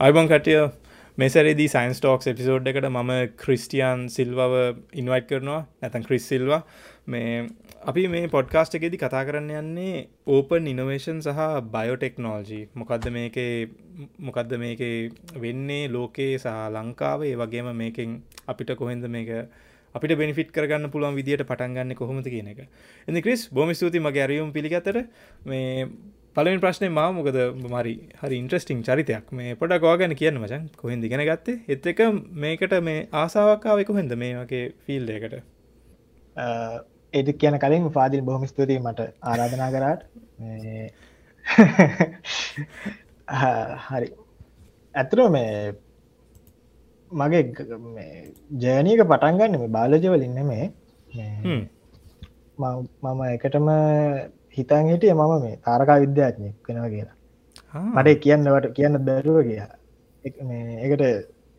අයිබං කටිය මෙසරේදී science talks episode එකට මම ක්‍රිස්ටියන් සිල්වව ඉන්වයිට් කරනවා. නැතන් ක්‍රිස් සිල්වා මේ අපි මේ පොඩ්කාස්ට් එකෙදි කතා කරන්න යන්නේ ඕපන් ඉනොවේෂන් සහ බයෝටෙක්නෝල්ජී මොකක්ද මේක මොකක්ද මේක වෙන්නේ ලෝකයේ සහ ලංකාවේ? වගේම මේකෙන් අපිට කොහෙන්ද මේක අපිට බෙනිෆිට කරගන්න පුළුවන් විදිට පටන්ගන්න කොහොමද කියන එක. එනි ක්‍රිස් බොම ස්තුති මගේ අරියුම් පිළිගතර මේ පලවෙන් ප්‍රශ්නය මා මොකද මරි හරි ඉන්ට්‍රස්ටිං චරිතයක්. මේ පොඩ ගෝගැන කියන්න මචන්. කොහෙන් දිගෙන ගත්තේ? එත් එක මේකට මේ ආසාාවක්කාවෙ කොහෙන්ද මේ වගේ ෆිල් එකට ඒට කියන කලින් පාදිල් බොහොම ස්තුතියි මට ආරාධනා කරාට. හරි. ඇතුර මේ මගේ ජයනීක පටන්ගන්න මේ බාලජවලින්න මේ මම එකටම හිතන් හිටිය මම මේ තාරකා විද්‍යාඥයක් වෙනවා කියලා. මට කියන්නවට කියන්න බැරුව කිය එකට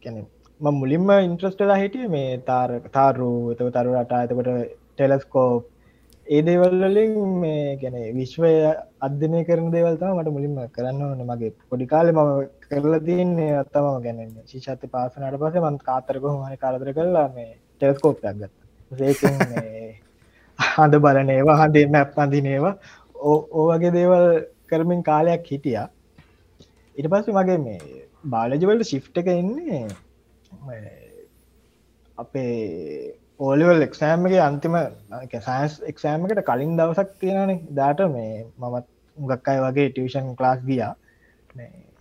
කැන ම මුලින්ම ඉන්ට්‍රස්ටලා හිටිය මේ තාර තාරු එතක තරුරට එතකොට ටෙලස්කෝප් ඒ දේවල්ලින් මේ ගැන විශ්වය අධ්‍යනය කරන දේවල්තම මට මුලින්ම කරන්න ඕන. මගේ පොඩි කාලෙ මම කරලා තියන්නේ අත්තම ගැන ශිෂත්ත පාසනට පස මන් කාතරකො මන කාරදර කරලා මේ ටෙලස්කෝප් ගත්ත හඳ බලන ඒවා හඳේ මැප් අඳිනේවා ඕවගේ දේවල් කරමින් කාලයක් හිටියා. ඉට පස්ස මගේ මේ බාලජවලට ශිෆ්ට එක ඉන්නේ අපේ ඕලිවල් එක්සෑම්ගේ අන්තිම සයින්ස් එක්සෑම්කට කලින් දවසක් තියෙනනේ දාට මේ මමත් උගක් අයි වගේ ටියෂන් ක්ලාස් ගියා.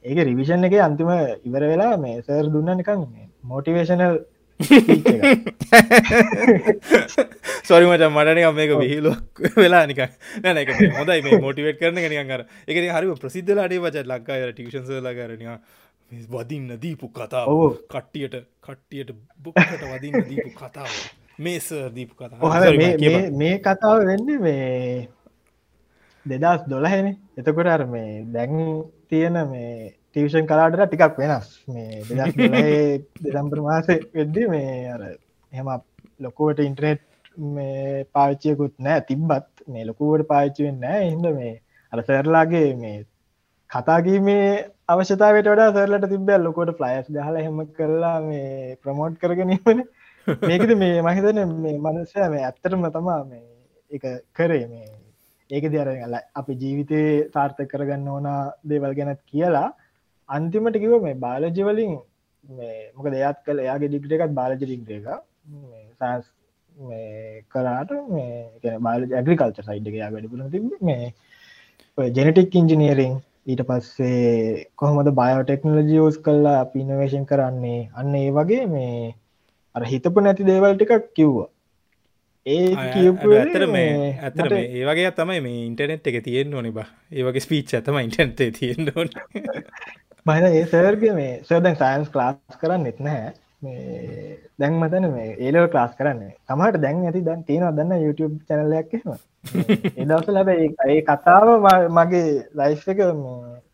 ඒක රිවිෂන් එක අන්තිම ඉවර වෙලා මේ සර් දුන්න නිකන් මෝටිවේශනල් සොරි මට මටනක මේක විහිලුවක් වෙලා නික නැන එක හොදයි මේ මොටිවේට කරන නිකන් අර. එක හරි ප්‍රසිද්ධ අඩේ වච ලක්කා ටිෂන්සල කරනවා වදින්න දීපු කතාව. කට්ටියට කට්ටියට බුකට වදින්න දීපු කතාව. මේස දීපු කතා මේ කතාව වෙන්න මේ දෙදස් දොලහෙන එතකොට අර මේ දැන් තියෙන මේ ටියෂන් කලාටට ටිකක් වෙනස්. මේ දෙසම්පර මාස වෙද්දි මේ අර එහෙම ලොකුවට ඉන්ටනෙට් මේ පාච්චයකුත් නෑ තිබ්බත්. මේ ලොකුවට පාච්චුවෙන් නෑ. හිද මේ අර සැරලාගේ මේ කතාගීමේ අවශ්‍යතාවට වඩා සරලට තිබ්බැල් ලොකොට ෆ්ලයිස් ගහල හෙම කරලා මේ ප්‍රමෝට් කරගෙනීමන මේකද මේ මහිතන මේ මනසය මේ ඇත්තරම තමා මේ එක කරේ මේ. ඒක දර අපි ජීවිතය සාර්ථ කරගන්න ඕන දේවල් ගැනත් කියලා අන්තිමට කිව මේ බාලජවලින් මොක දෙයත් කළ එයාගේ ඩිග්‍ර එකත් බාලජ ඩිග්‍ර එක සස් කරාට මේ බාල ඇග්‍රිකල්ච සයිඩ් එක වැඩිපුල තිබ මේ ජෙනටික් ඉංජිනීරිං ඊට පස්සේ කොහොමද බයෝටෙක්නෝලජියෝස් කල්ලා පිනවේශන් කරන්නේ? අන්න ඒ වගේ මේ අර හිතපු නැති දේවල් ටිකක් කිව්වා. ඇතර මේ ඇතර ඒ වගේ තමයි මේ ඉන්ටනෙට් එක තියෙන්න්න ඕනි බා. ඒවගේ ස්පීච් ඇතම ඉන්ටන්ටේ තියෙන්න්න ඕන බහින ඒ සර්ග මේ සර්දැන් සයින්ස් ක්ලාස් කරන්න එත් නැහැ. මේ දැන් මතන මේ ඒලව ක්ලාස් කරන්න තමට දැන් ඇති දැන් තියෙනවා දන්න YouTube චැනලයක් එදවස ලැබ ඒ කතාව මගේ ලයිස් එක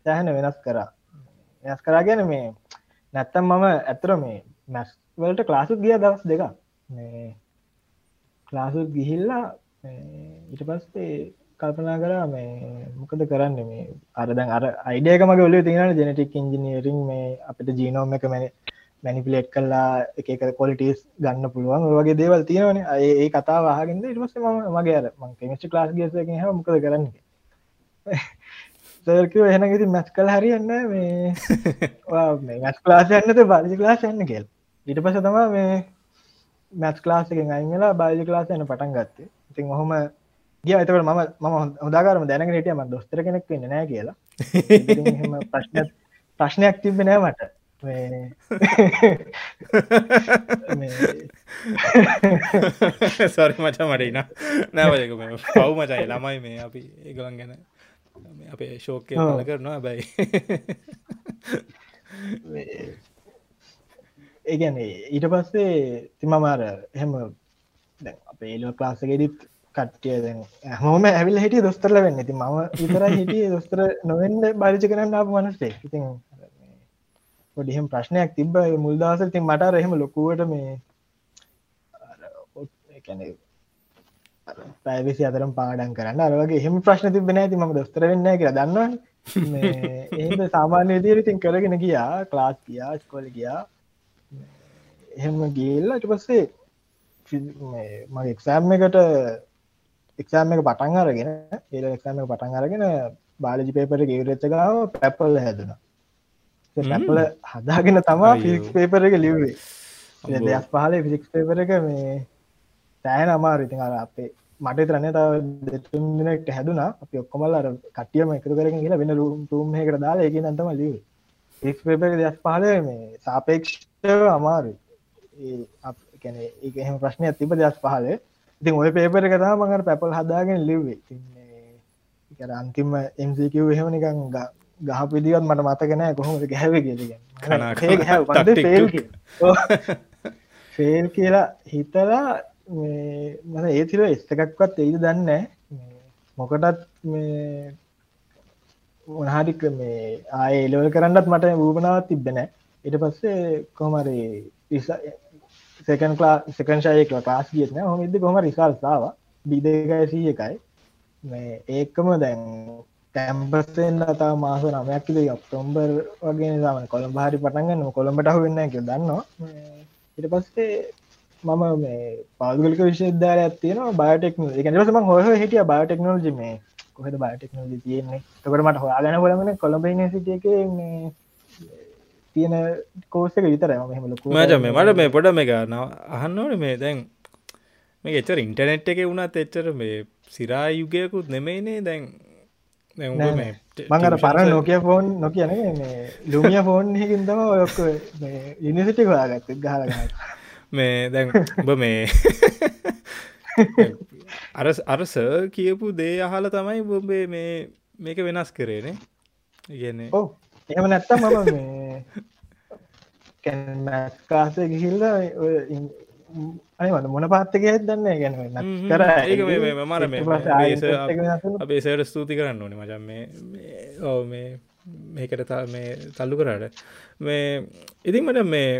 සෑහන වෙනස් කරා. වෙනස් කරා ගැන මේ නැත්තම් මම ඇතර මේ මැස් වලට ක්ලාසුත් ගිය දවස් දෙක මේ ක්ලාසුත් ගිහිල්ලා ඊට පස්සේ කල්පනා කරා මේ මොකද කරන්න මේ? අරදැන් අර අයිඩියක මගේ ඔල තියෙන ජෙනටික් ඉංජිනීරිං මේ අපිට ජීනෝම එක මැන මැනිපිලේට් කල්ලා එක කොලිටස් ගන්න පුළුවන්. වගේ දේවල් තියෙනවන. ඒ කතා වාගෙන්ද ඉටමස ම මගේ අර මං කෙමිස්ට ලාස් ගෙස හ මොකද කරන්න සර්කව එහෙනගෙති මැස් කල් හරියන්න මේ. මැස් ලාස යන්නත බාලි ලාස් යන්න කෙල් ඊට පස තමා මේ මැස් ලාසකෙන් අයිලා බාජි ලාස යන පටන් ගත්තේ. ඉතින් හොම ගිය. එතකට මම මම හොදාකාරම දැනගෙන හිටියම දොස්තර කෙනෙක් වෙන්න නෑ කියලා. ප්‍රශ්න ප්‍රශ්නයක් තිබෙන මට. සොරි මච මටයින නෑවයක පව් මචයි ළමයි මේ අපි ඒගලන් ගැන අපේ ශෝකය පල කරනවා බැයි ඒගැන ඊට පස්සේ තිමමාර එහෙම අපේ ඒලුව ක්ලාසගෙඩිත් කට්ටිය හොම ඇවිල් හිටිය දොස්තරල වෙන්න. ති ම ඉතර හිටිය. දොස්තර නොවෙන්ඩ බරිච කරන්න අප මනස්ටේ ඉතින් පොඩිහම ප්‍රශ්නයක් තිබ මුල්දවස ති මට රහෙම ලොකුවට මේ පැවිසි අතරම් පාඩන් කරන්න අරගේ හෙම ප්‍රශ්න තිබෙන ඇති ම දොස්තර වෙන්න කියලා දන්නවන. ඒ සාමාන්‍ය විදිරිතින් කරගෙන ගියා. ක්ලාස් ගියා ස්කොල ගියා. එහෙම ගේල්ලට පස්සේ මගේ එක්සෑම් එකට එක්සෑම් එක පටන් අරගෙන ඒල එක්සෑම එක පටන් අරගෙන බාලජි පේපර ගේවරච්ච ගාව පැපල් හැදෙන. පැපල හදාගෙන තමා ෆික්ස් පේපර එක ලිව්වේ. දෙයක් පහල ෆිසික්ස් පේපර එක මේ තෑන අමාරිතින් අර අපේ මට තරන්න තව දෙතුන්දිනට හැදුනා. අපි ඔක්කොමල් අර කටියම එකතු කරගෙන කියලා වෙන රුම්හකට දාලා එක නතම ලිව ෆික්ස් පේපර දෙයක් පහල මේ සාපේක්ෂ අමාරු ගැන ඒ එහෙම ප්‍රශ්නයක් තිබ දෙයක් පහල ඉතින් ඔය පේපර කතා මඟට පැපල් හදාගෙන ලිව්වේ. කර අන්තිම එම්සිකව එහෙම නිකං ගහ පිදිවත් මට මතකනෑ කොහොමද ගැහැව ෆේල් කියලා. හිතලා මන ඒතිර එස්තකක්වත් එයිද දන්න මොකටත් මොනහරික මේ ආය එලවල් කරන්නත් මට වූපනාවත් තිබෙන ඉට පස්සේ කොමරේ සකන් කලා සකන් ශයක කාස් ගියන හොමද කොම රිසල්සාාව බිදකසී එකයි. මේ ඒකම දැන් කැම්පස්සෙන් අතා මාස නමයක්කිද ඔක්තොම්බර් වගේ සාමන කොළඹ හරි පටන්ගන්න කොළඹට අහ වෙන්න එක දන්නවා. ඉට පස්සේ මම මේ පාදුගලික විශෂද්දාර ඇතින බයටෙක්න එකනසම හොහ හිටිය බයටෙක්නෝජි මේ කොහද බයටෙක්නෝජි තියෙන්නේ? තකට මට හොයාගන කොළමන කොළඹ සිටියක මේ තියෙන කෝසක විතර මෙහම මට මේ මට මේ පොඩ මේ ගන්න අහන්නවන මේ දැන් මේ එච්චර ඉන්ටනෙට් එක වුණත් එච්චර මේ සිරා යුගයකුත් නෙමයිනේ දැන්. මඟට පර නොකිය ෆෝන් නොකියන ලුමිය ෆෝන් හකින් තම ඔයොක්ක ඉනිසිටි හොයාගත්ත ගහල මේ දැන් ඔබ මේ අර අරස කියපු දේ අහල තමයි බොබේ මේ මේක වෙනස් කරේනේ ඉගන්නේ ඕ එම නැත්තම් මම මේ කාස ගිහිල්ල අනිවද මොන පාත්තක දන්න ගැන කර. මර අපේ සයට ස්තුති කරන්න ඕන මචන් මේ ඕ මේ මේකට මේ තල්ලු කරාට. මේ ඉතින් මට මේ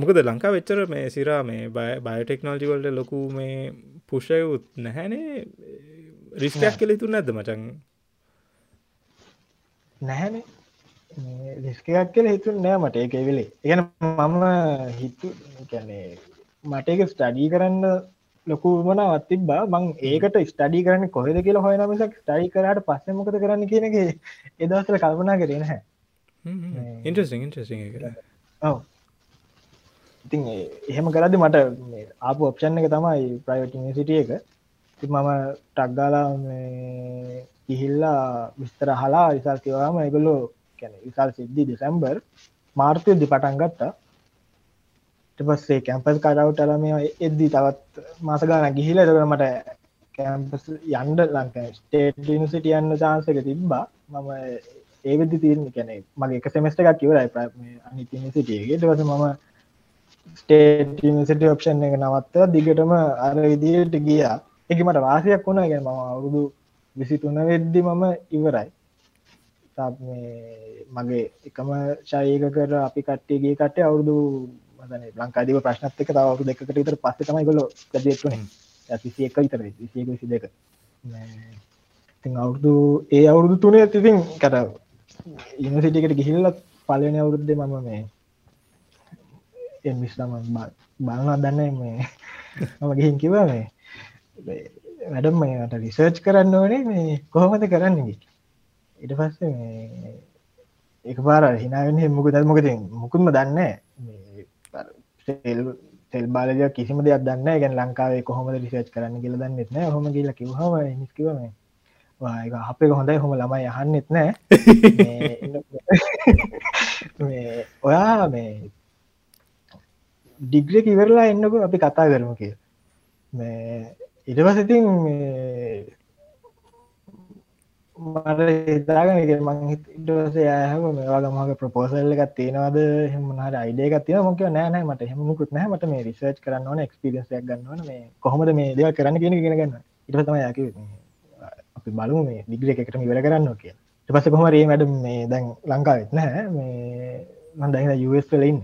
මොකද ලංකා වෙච්චර මේ සිරා මේ බයටෙක්නෝජිවල්ට ලොකු මේ පුෂයුත් නැහැනේ. රිස්කයක් කෙලෙතු නැද්ද මචන් නැහැනේ රිස්කයක් කියල හිතුන් නෑ මට ඒක වෙලේ. ඒගන මම හිතු කැනේ මටක ස්ටඩී කරන්න ලොකුමන අත්තිබා මං ඒකට ස්ටඩි කරන්න කොහෙද කියලා හොයන මිසක් ස්ටඩි කරට පස්ස මොකද කරන්න කියන එක එදවසල කල්පනා කරන හැ ඉන්ටසිං ඉන්ටසිං ඔව. ඉතින් එහෙම කරදි මට ආපු ඔප්ෂන් එක තමයි ප්‍රයිවට් සිටිය එක. මම ටක්ගාලා ඉහිල්ලා විස්තර හලා විසල් කිවාම එකගොල්ලෝ කැන විසල් සිද්ධි දෙසැම්බර් මාර්තයදි පටන් ගත්තා පස්සේ කැම්පස් කඩවටල මේ එද්දි තවත් මාස ගාන ගිහිල එතකට මට කැම්පස් යන්ඩ ලංක ස්ටේට් නිසිට යන්න චාන්සක තිබ්බා. මම ඒවෙදදි තීරණ කැනෙ මගේ එක සෙමස්ට එකක් කිවරයි ප්‍ර අනිසිටියගේ දවස මම ස්ටේට නිසිට ඔප්ෂන් එක නවත්ත දිගටම අර විදියට ගියා. එක මට වාසයක් වුණ. ගැන මම අවුරුදු විසි තුන වෙද්දි මම ඉවරයි. මගේ එකම ශයක කර අපි කට්ටේගේ කටේ අවුරුදු මදන ලංකාදීව ප්‍රශ්නත් එක තවරු දෙකට විතර පස්ස තමයි ගොල ගදේටුනේ ඇතිසි එක විතර විසියක විසි දෙක. ති අවුරුදු ඒ අවුරුදු තුනේ ඇතිතින් කට ඉනිසිටිකට ගිහිල්ලත් පලන අවුරුද්ධ මම මේ එමිස්ලම බලනා දන්න මේ මම ගිහින් කිව මේ වැඩම් මේට රිසර්ච් කරන්න ඕනේ මේ කොහොමද කරන්නගේ ඉට පස්ස එක පාර හිනාවෙන් මුක දල් මොකති මුකුත්ම දන්න තෙල් බාලජ කිසිම දෙයක් දන්න ගැන ලංකාවේ කොහොම රිසේච් කරන්න කියල දන්නෙත් නෑ හොම කියල කිවහම නිස්කිවම ඒක අපේ හොඳයි. හොම ළමයි යහන්නෙත් නෑ ඔයා මේ ඩිග්‍රෙක ඉවරලා එන්නක අපි කතා කරමු කිය මේ ඉටපසඉතින් මට හිතාගෙන මං හිටස යහම මේවා මගේ ප්‍රපෝසල්ල එකක් තියෙනවද? හෙමහට අයිඩේක තිය මොක නෑන මට හෙමුකුත් නෑ. මට මේ රිසර්ච් කරන්න ඕන එක්ස්පිරියන්සයක් ගන්නවන මේ කොහොමද මේ දෙව කරන්න කියෙන ගෙන ගන්න ඉටතම යක අපි බලු මේ දිග්‍ර එකටම ඉවර කරන්න කිය පස කොමරේ මැඩ මේ දැන් ලංකාවෙත් නෑ මේ මන්දහිද යස් කලඉන්න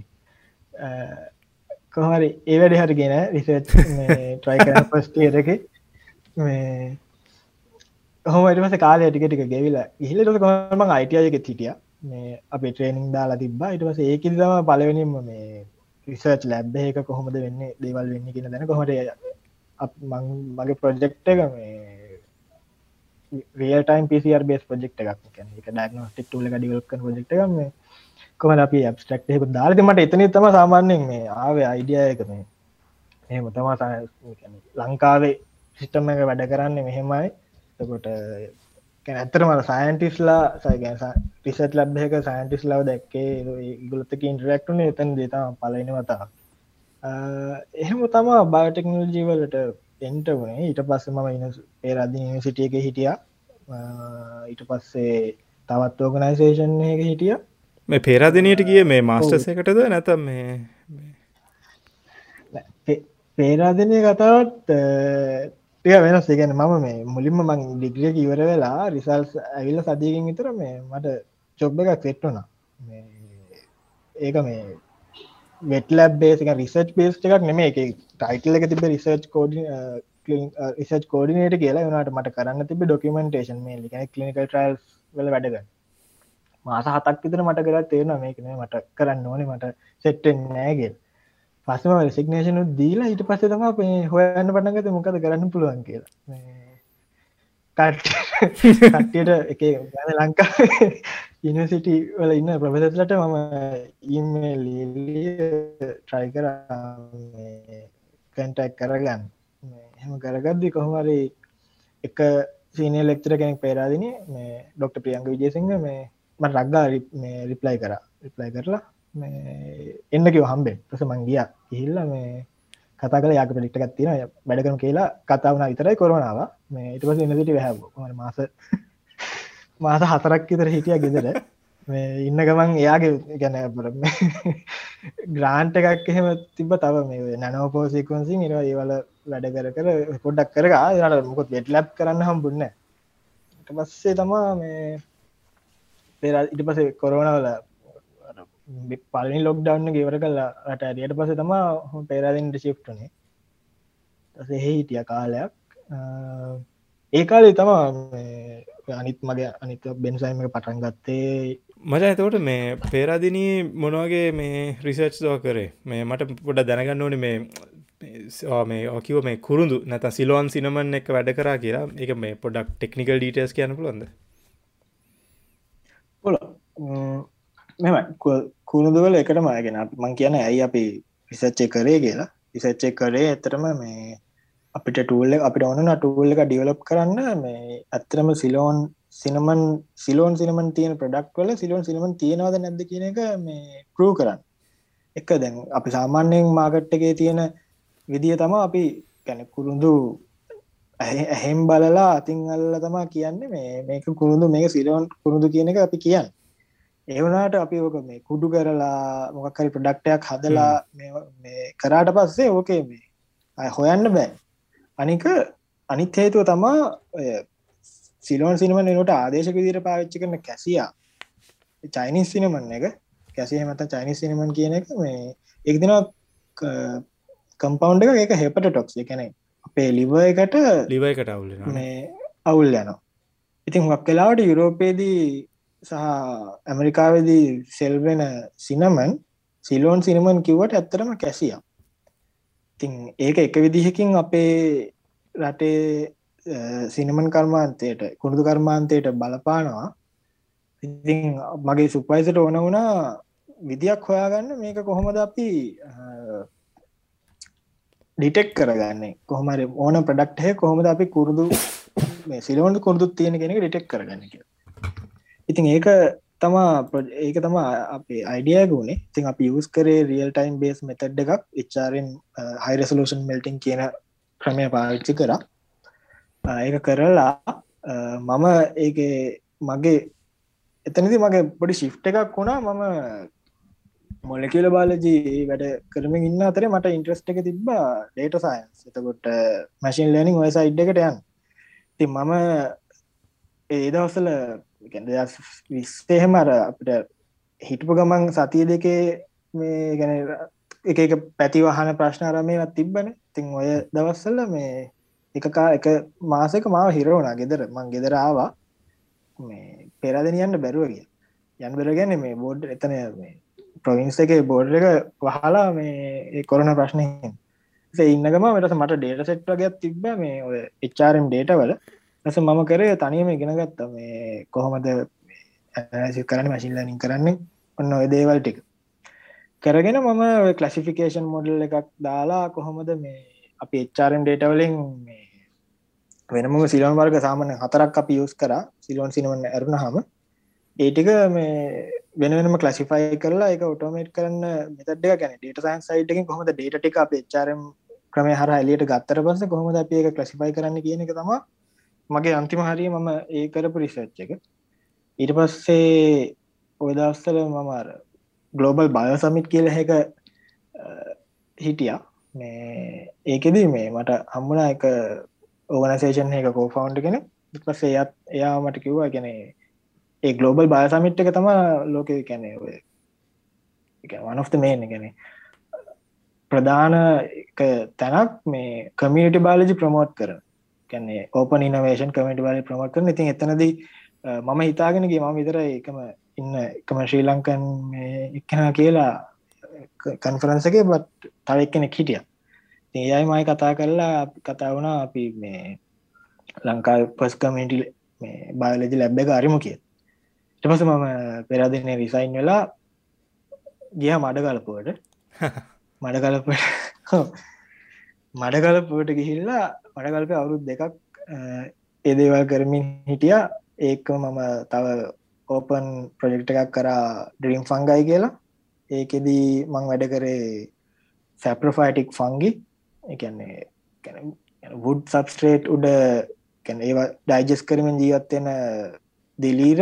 කොහරි ඒ වැඩි හරිගෙන රිසර්ච් ට්‍රයි කරන පස්ටේරක මේ හොමටමස කාලය ටික ටික ගෙවිලා ඉහිලට කොම අයිටයක හිටිය. මේ අපේ ට්‍රේනිින් දාලා තිබා ඉටවස ඒකිල් තම පලවෙනින්ම මේ රිසර්ච් ලැබ් එක කොහොමද වෙන්නේ දේවල් වෙන්න කියන දැන කොහට මගේ ප්‍රොජෙක්් එක මේ රියටයිම් පිසිර් බේස් ප්‍රජෙක්් එකක්. එක ඩක්නස්ටික් ටල එක ඩිවල්ක ප්‍රජෙක්් එකම කොම අපි ඇබස්ටක්් එක දාලති මට එතන තම සාමාන්‍යෙන් මේ ආවේ අයිඩිය එක මේ. එහෙම තමා ලංකාවේ සිිටම එක වැඩ කරන්න මෙහෙමයි. තකොට ඇතරම සයින්ටිස්ලා සයිගැ ටිසට ලබ් එක සයින්ටිස් ලව දැක්කේ ගුලත්තක ඉන්ටරක්ටන එතන් දේතා පලන වතා එහෙම තමා බයටෙක්නෝජීවලට එන්ට වනේ ඊට පස්ස මම ඉන පේරදි සිටිය එක හිටිය. ඊට පස්සේ තවත් ඕගනයිසේෂන් එක හිටිය. මේ පේරාදිනයට කිය මේ මාස්ටර්ස එකටද? නැතම් මේ පේරාදනය කතාවත් ටික වෙනස්. ඒගැන මම මේ මුලින්ම මං ඩිග්‍රිය ඉවර වෙලා රිසල්ස් ඇවිල්ල සතියකින් විතර මේ මට චොබ් එකක් සෙට්ටුන ඒක මේ වෙටලබ් බේසික රිසර්ච් බේස් එකක් නෙමේ එක ටයිටල් එක තිබ රිසර්ච් කෝඩ රිසර්ච් කෝඩිනට කියලා වනට මට කරන්න තිබ ඩොකමෙන්ටේෂන් මේ ලිකන කලිනිකල් ට්‍රයිල් වල වැඩග මාස හතක් විතර මට කරත් තේරන මේකන මට කරන්න ඕනේ. මට සෙට්ටෙන් නෑගෙල් පස්සම සිගනේෂනු දීලා ඊට පස්සේ තම අපේ හොයන්න පටන්ගත මොකද කරන්න පුළුවන් කියලා. කට්ටියට එක ගැන ලංකා ඉනිසිටි වල ඉන්න ප්‍රපෙසලට මම ඉමේල් ට්‍රයි කර කැන්ටක් කරගන්න. හෙම කරගද්දි කොහොමරි එක සීනය ලෙක්තර කෙනෙක් පේරාදින. මේ ඩොක්ට ප්‍රියංග විජේසිංහ මේ ම රක්ගා රිප්ලයි කර. රිප්ලයි කරලා එන්න කිව හම්බෙන්. ප්‍රස මංගිය ඉහිල්ල මේ කතා කල යාක පිලික්ටක් තින වැඩකම කියලා කතාවන විතරයි කොරනාව. මේ ඉට පස ඉන්නසිට වැහ මාස මාස හතරක් ඉතර හිටිය ගෙදර. මේ ඉන්න ගමන් එයාගේ ගැන ග්‍රාන්ට එකක් එහෙම තිබ තව මේ නැනෝපෝසිකුන්සි නිරවා ඒවල වැඩ කර කර පොඩ්ඩක් කර යාට මොකොත් වෙට ලැබ් කරන්න හම්බුන්න පස්සේ තමා මේ පෙර ඉට පස කොරෝනවල පලනි ලොක් ඩවන්න ගෙවර කල්ලා රට ඇරියට පස තමා පේරාදින්ට ශිප්ටනේ තස හිටිය කාලයක්. ඒ කාලේ තමා අනිත් මගේ අනිත බෙන්සයිම පටන් ගත්තේ. මට ඇතවට මේ පේරාදිනී මොනවගේ මේ රිසර්ච් දෝ කරේ? මේ මට පොඩ දැනගන්න ඕන මේ මේ ඕකිව මේ කුරුදු නැත සිලුවන් සිනමන් එක වැඩ කරා කියලා. එක මේ පොඩක් ටෙක්නිකල් ඩීටස් කියන්න පුළොන්ද පොල මෙම කුණුදුවල එකට මයගෙන මං කියන ඇයි අපි රිසච්චය කරේ කියලා. රිසච්චය කරේ ඇතරම මේ අපිට ටූල්ල අපිට ඕන ටූල් එක ඩියවලප් කරන්න. මේ ඇත්තරම සිලෝන් සිනමන් සිලෝන් සිනමන් තියෙන ප්‍රඩක්් වල සිලෝන් සිනමන් තියෙනවද නැද්ද කියන එක මේ ප්‍රූ කරන්න. එක දැන් අපි සාමාන්‍යයෙන් මාගට් එකේ තියෙන විදිහ තම අපි ගැන කුරුඳු ඇහෙම් බලලා අතින් අල්ල තමා කියන්නේ මේ මේක කුරුඳු මේ සිලෝන් කුරුඳු කියන එක අපි කියන්න. ඒවනාට අපි ඕක මේ කුඩු කරලා මොකක්කරි ප්‍රඩක්ටයක් හදලා කරාට පස්සේ ඕකේ මේ හොයන්න බෑ. අනික අනිත් හේතුව තමා සිලෝන් සිනම නට ආදේශක විදිර පාවිච්චි කරන කැසියා. චයිනිස් සිනමන් එක. කැසිය මත චයිනිස් සිනමන් කියන එක මේ එක් දින කම්පවන්් එක එක හෙපට ටොක්ස් එකන අපේ ලිව එකට ලිව එකට අවුල මේ අවුල් යනවා. ඉතින් හක් කලාවට යුරෝපේදී සහ ඇමරිකාවේදී සෙල්වෙන සිනමන් සිලෝන් සිනමන් කිව්වට ඇත්තරම කැසිය තින් ඒක එක විදිහකින් අපේ රටේ සිනමන් කර්මාන්තයට කුණුදු කර්මාන්තයට බලපානවා. ඉතින් මගේ සුපයිසට ඕන වුණා විදියක් හොයාගන්න. මේක කොහොමද අපි ඩිටෙක් කරගන්නේ? කොහමර ඕන ප්‍රඩක්්හය කොහොමද අපි කුරුදු සිලෝන් කුරුදු තියෙන කෙනෙක ඩිටෙක් කරගන්න කියලා. ඉතින් ඒක තමා ඒක තමා අපේ අයිඩිය ගුණේ තින් අප යස් කරේ රියල් ටයිම් බේස් මෙතඩ් එකක් එච්චාරෙන් හයිරසලූෂන් මෙල්ටිං කියන ක්‍රමය පාවිච්චි කරා. ඒක කරලා මම ඒක මගේ එතනති මගේ පොඩි ශිෆ්ට එකක් වුණා. මම මොලකිල බාලජී වැඩ කරමින් ඉන්න අතර මට ඉන්ට්‍රස්ට එක තිබ්බා ඩේට සයින්ස් එතකොට මැසින් ලනිින් ඔය සයිඩ් එකට යන් ති මම ඒ දවසල විස්සේහෙම අර අපිට හිටපු ගමන් සතිය දෙකේ මේ ගැන එක එක පැතිවහන ප්‍රශ්නාරමයවත් තිබ්බන. තින් ඔය දවස්සල්ල මේ එකකා එක මාසක මාව හිරවුණා ගෙදර මං ගෙදර ආවා. මේ පෙරදෙන යන්න බැරුව කිය යන් බෙරගැන මේ බෝඩ් එතන මේ ප්‍රවින්ස් එක බෝඩ් එක වහලා මේ කොරන ප්‍රශ්නයෙන් ඉන්නගම වෙටස මට ඩේට සෙට් වගයක් තිබ්බ. මේ ඔය එච්චාරම් ඩේට වල ඇස මම කරේ තනියම ඉගෙන ගත්ත. මේ කොහොමද කරන්න මශිල්ලනින් කරන්නේ? ඔන්න ඔය දේවල් ටික. කරගෙන මම කලසිෆිකේෂන් මොඩල් එකක් දාලා කොහොමද මේ අපි එච්චාරම් ඩේටවලින් මේ වෙනම සිලෝන් වර්ග සාමන හතරක් අපි යස් කර. සිලෝන් සිනවන්න ඇරුණ හම ඒටික මේ වෙනම කලසිෆයි කරලා එක ඔටෝමේට් කරන්න මෙතඩ ගැන ඩේට සයින් සයිටකින් කොහොමද ඩේට ටික අප එච්චාරම් ක්‍රම හර එලියට ගත්තර පස කොහොමද අප ඒක කලසිෆයි කරන්න කියන එක තම මගේ අන්තිම හරිය මම ඒ කරපු රිසච්ච එක. ඊට පස්සේ ඔයදවස්තල මමර ගලෝබල් බය සමිට් කියල හැක හිටිය. මේ ඒකෙදී මේ මට හම්බුණ එක ඕගනසේෂන් එක කෝෆවන්් කෙන පස්සේ එයත් එයා මට කිව්වා ගැන ඒ ගලෝබල් බය සමිට් එක තම ලෝක කැනේ ඔය වනොෆ්ත මේන ගැන ප්‍රධාන තැනක් මේ කමියටි බාලජි ප්‍රමෝට් කරන. කැන්නේ ඕපන් ඉනවේෂන් කමට බල ප්‍රමෝට් කරන. ඉතින් එතනදී මම හිතාගෙනගේ මම විතර එකම ඉන්න එකම ශ්‍රී ලංකන් එක්කෙන කියලා කන්ෆරන්සගේ බත් තව එක්කෙනෙක් හිටිය. ඒයයි මයි කතා කරලා කතා වුණා අපි මේ ලංකා පස් කමටි බයලජි ලැබ්බ එක අරිමු කිය ටපස මම පෙරදින රිසයින් වෙලා ගිය මඩ ගලපුවට මඩ ගලප මඩ ගලපුවට ගිහිල්ලා මඩගල්ප අවුරුද් දෙකක් ඒදේවල් කරමින් හිටිය. ඒක මම තව ඕපන් ප්‍රජෙක්ට එකක් කරා ඩ්‍රීම් ෆංගයි කියලා. ඒකෙදී මං වැඩ කරේ සැප්‍රෆයිටික් ෆංගි එකන්නේ වුඩ් සබස්ට්‍රේට් උඩ ඒවා ඩයිජස් කරමින් ජීවත්වෙන දිලීර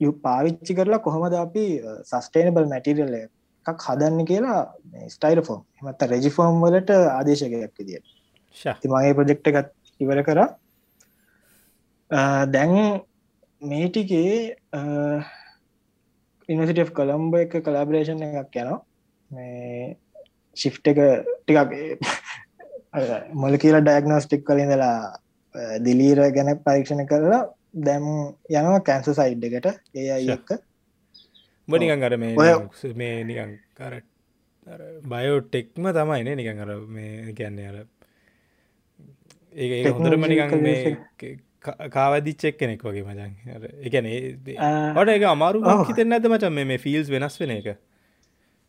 යු පාවිච්චි කරලා කොහොමද අපි සස්ටේනබල් මැටිරල්ල එකක් හදන්න කියලා ස්ටයිරෆෝම් එමත් රෙජිෆෝම් වලට ආදේශකයක් විදිට තිමගේ ප්‍රජෙක්්ට එකත් ඉවර කර. දැන් මේටිකේ ඉනිසිට කොළම්බ එක කලාබරේෂන් එකක් යනවා. මේ ශිෆ් එක ටිකක් මොල කියලා ඩයක්නෝස්ටික් කලින්දලා දිලීර ගැන පරීක්ෂණ කරලා දැම් යනවා කැන්ස සයිඩ් එකට ඒ අයි එක්ක. බනිකන් අර මේ මේ නිකන් කර බයෝටෙක්ම තමයිනේ නිකන් අර මේ කියන්නේ අර ඒ හොඳරම නිකන් මේ කාවදිච්චෙක් කෙනෙක් වගේ මචන් එකන ට එක අමාරු හිතෙන් නැත මචන් මේ ෆිල්ස් වෙනස් වෙන එක.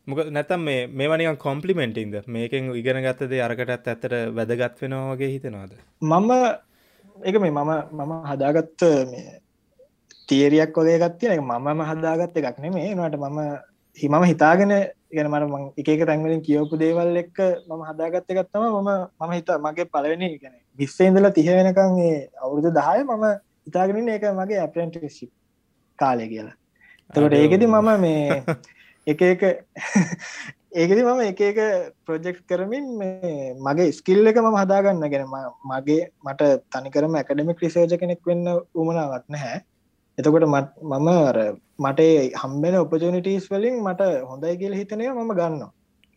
මොක නැතම් මේ මේවනිකන් කොම්පලිමෙන්ටින්ද මේකෙන් ඉගෙන ගත්තද අරකටත් ඇත්තට වැදගත් වෙනවා වගේ හිතනවාද? මම එක මේ මම මම හදාගත්ත තේරියක් වගේ ගත්තිය එක මම හදාගත්ත එකක් නෙමේ නට මම හිමම හිතාගෙන ගැන මට එක තැන්වලින් කියවපු දේවල් එක්ක මම හදාගත්ත එකත්තම මම මම හිත මගේ පලවෙනි ගැන විස්සේඉදල තිහ වෙනකං අවුරුදු දහය මම ඉතාගෙන ඒක මගේ ඇපරෙන්ටිශිප් කාලය කියලා. තකට ඒකෙද මම මේ එක එක ඒකෙද මම එක එක ප්‍රොජෙක්් කරමින් මගේ ස්කිල් එක මම හදාගන්න. ගැන මගේ මට තනිකරම ඇකඩමික් රිසේජ කෙනෙක් වෙන්න උමනාවත් නැහැ. එතකොට මම මට හම්බෙන ඔපජනිටස් වලින් මට හොඳයි කියල හිතනය මම ගන්න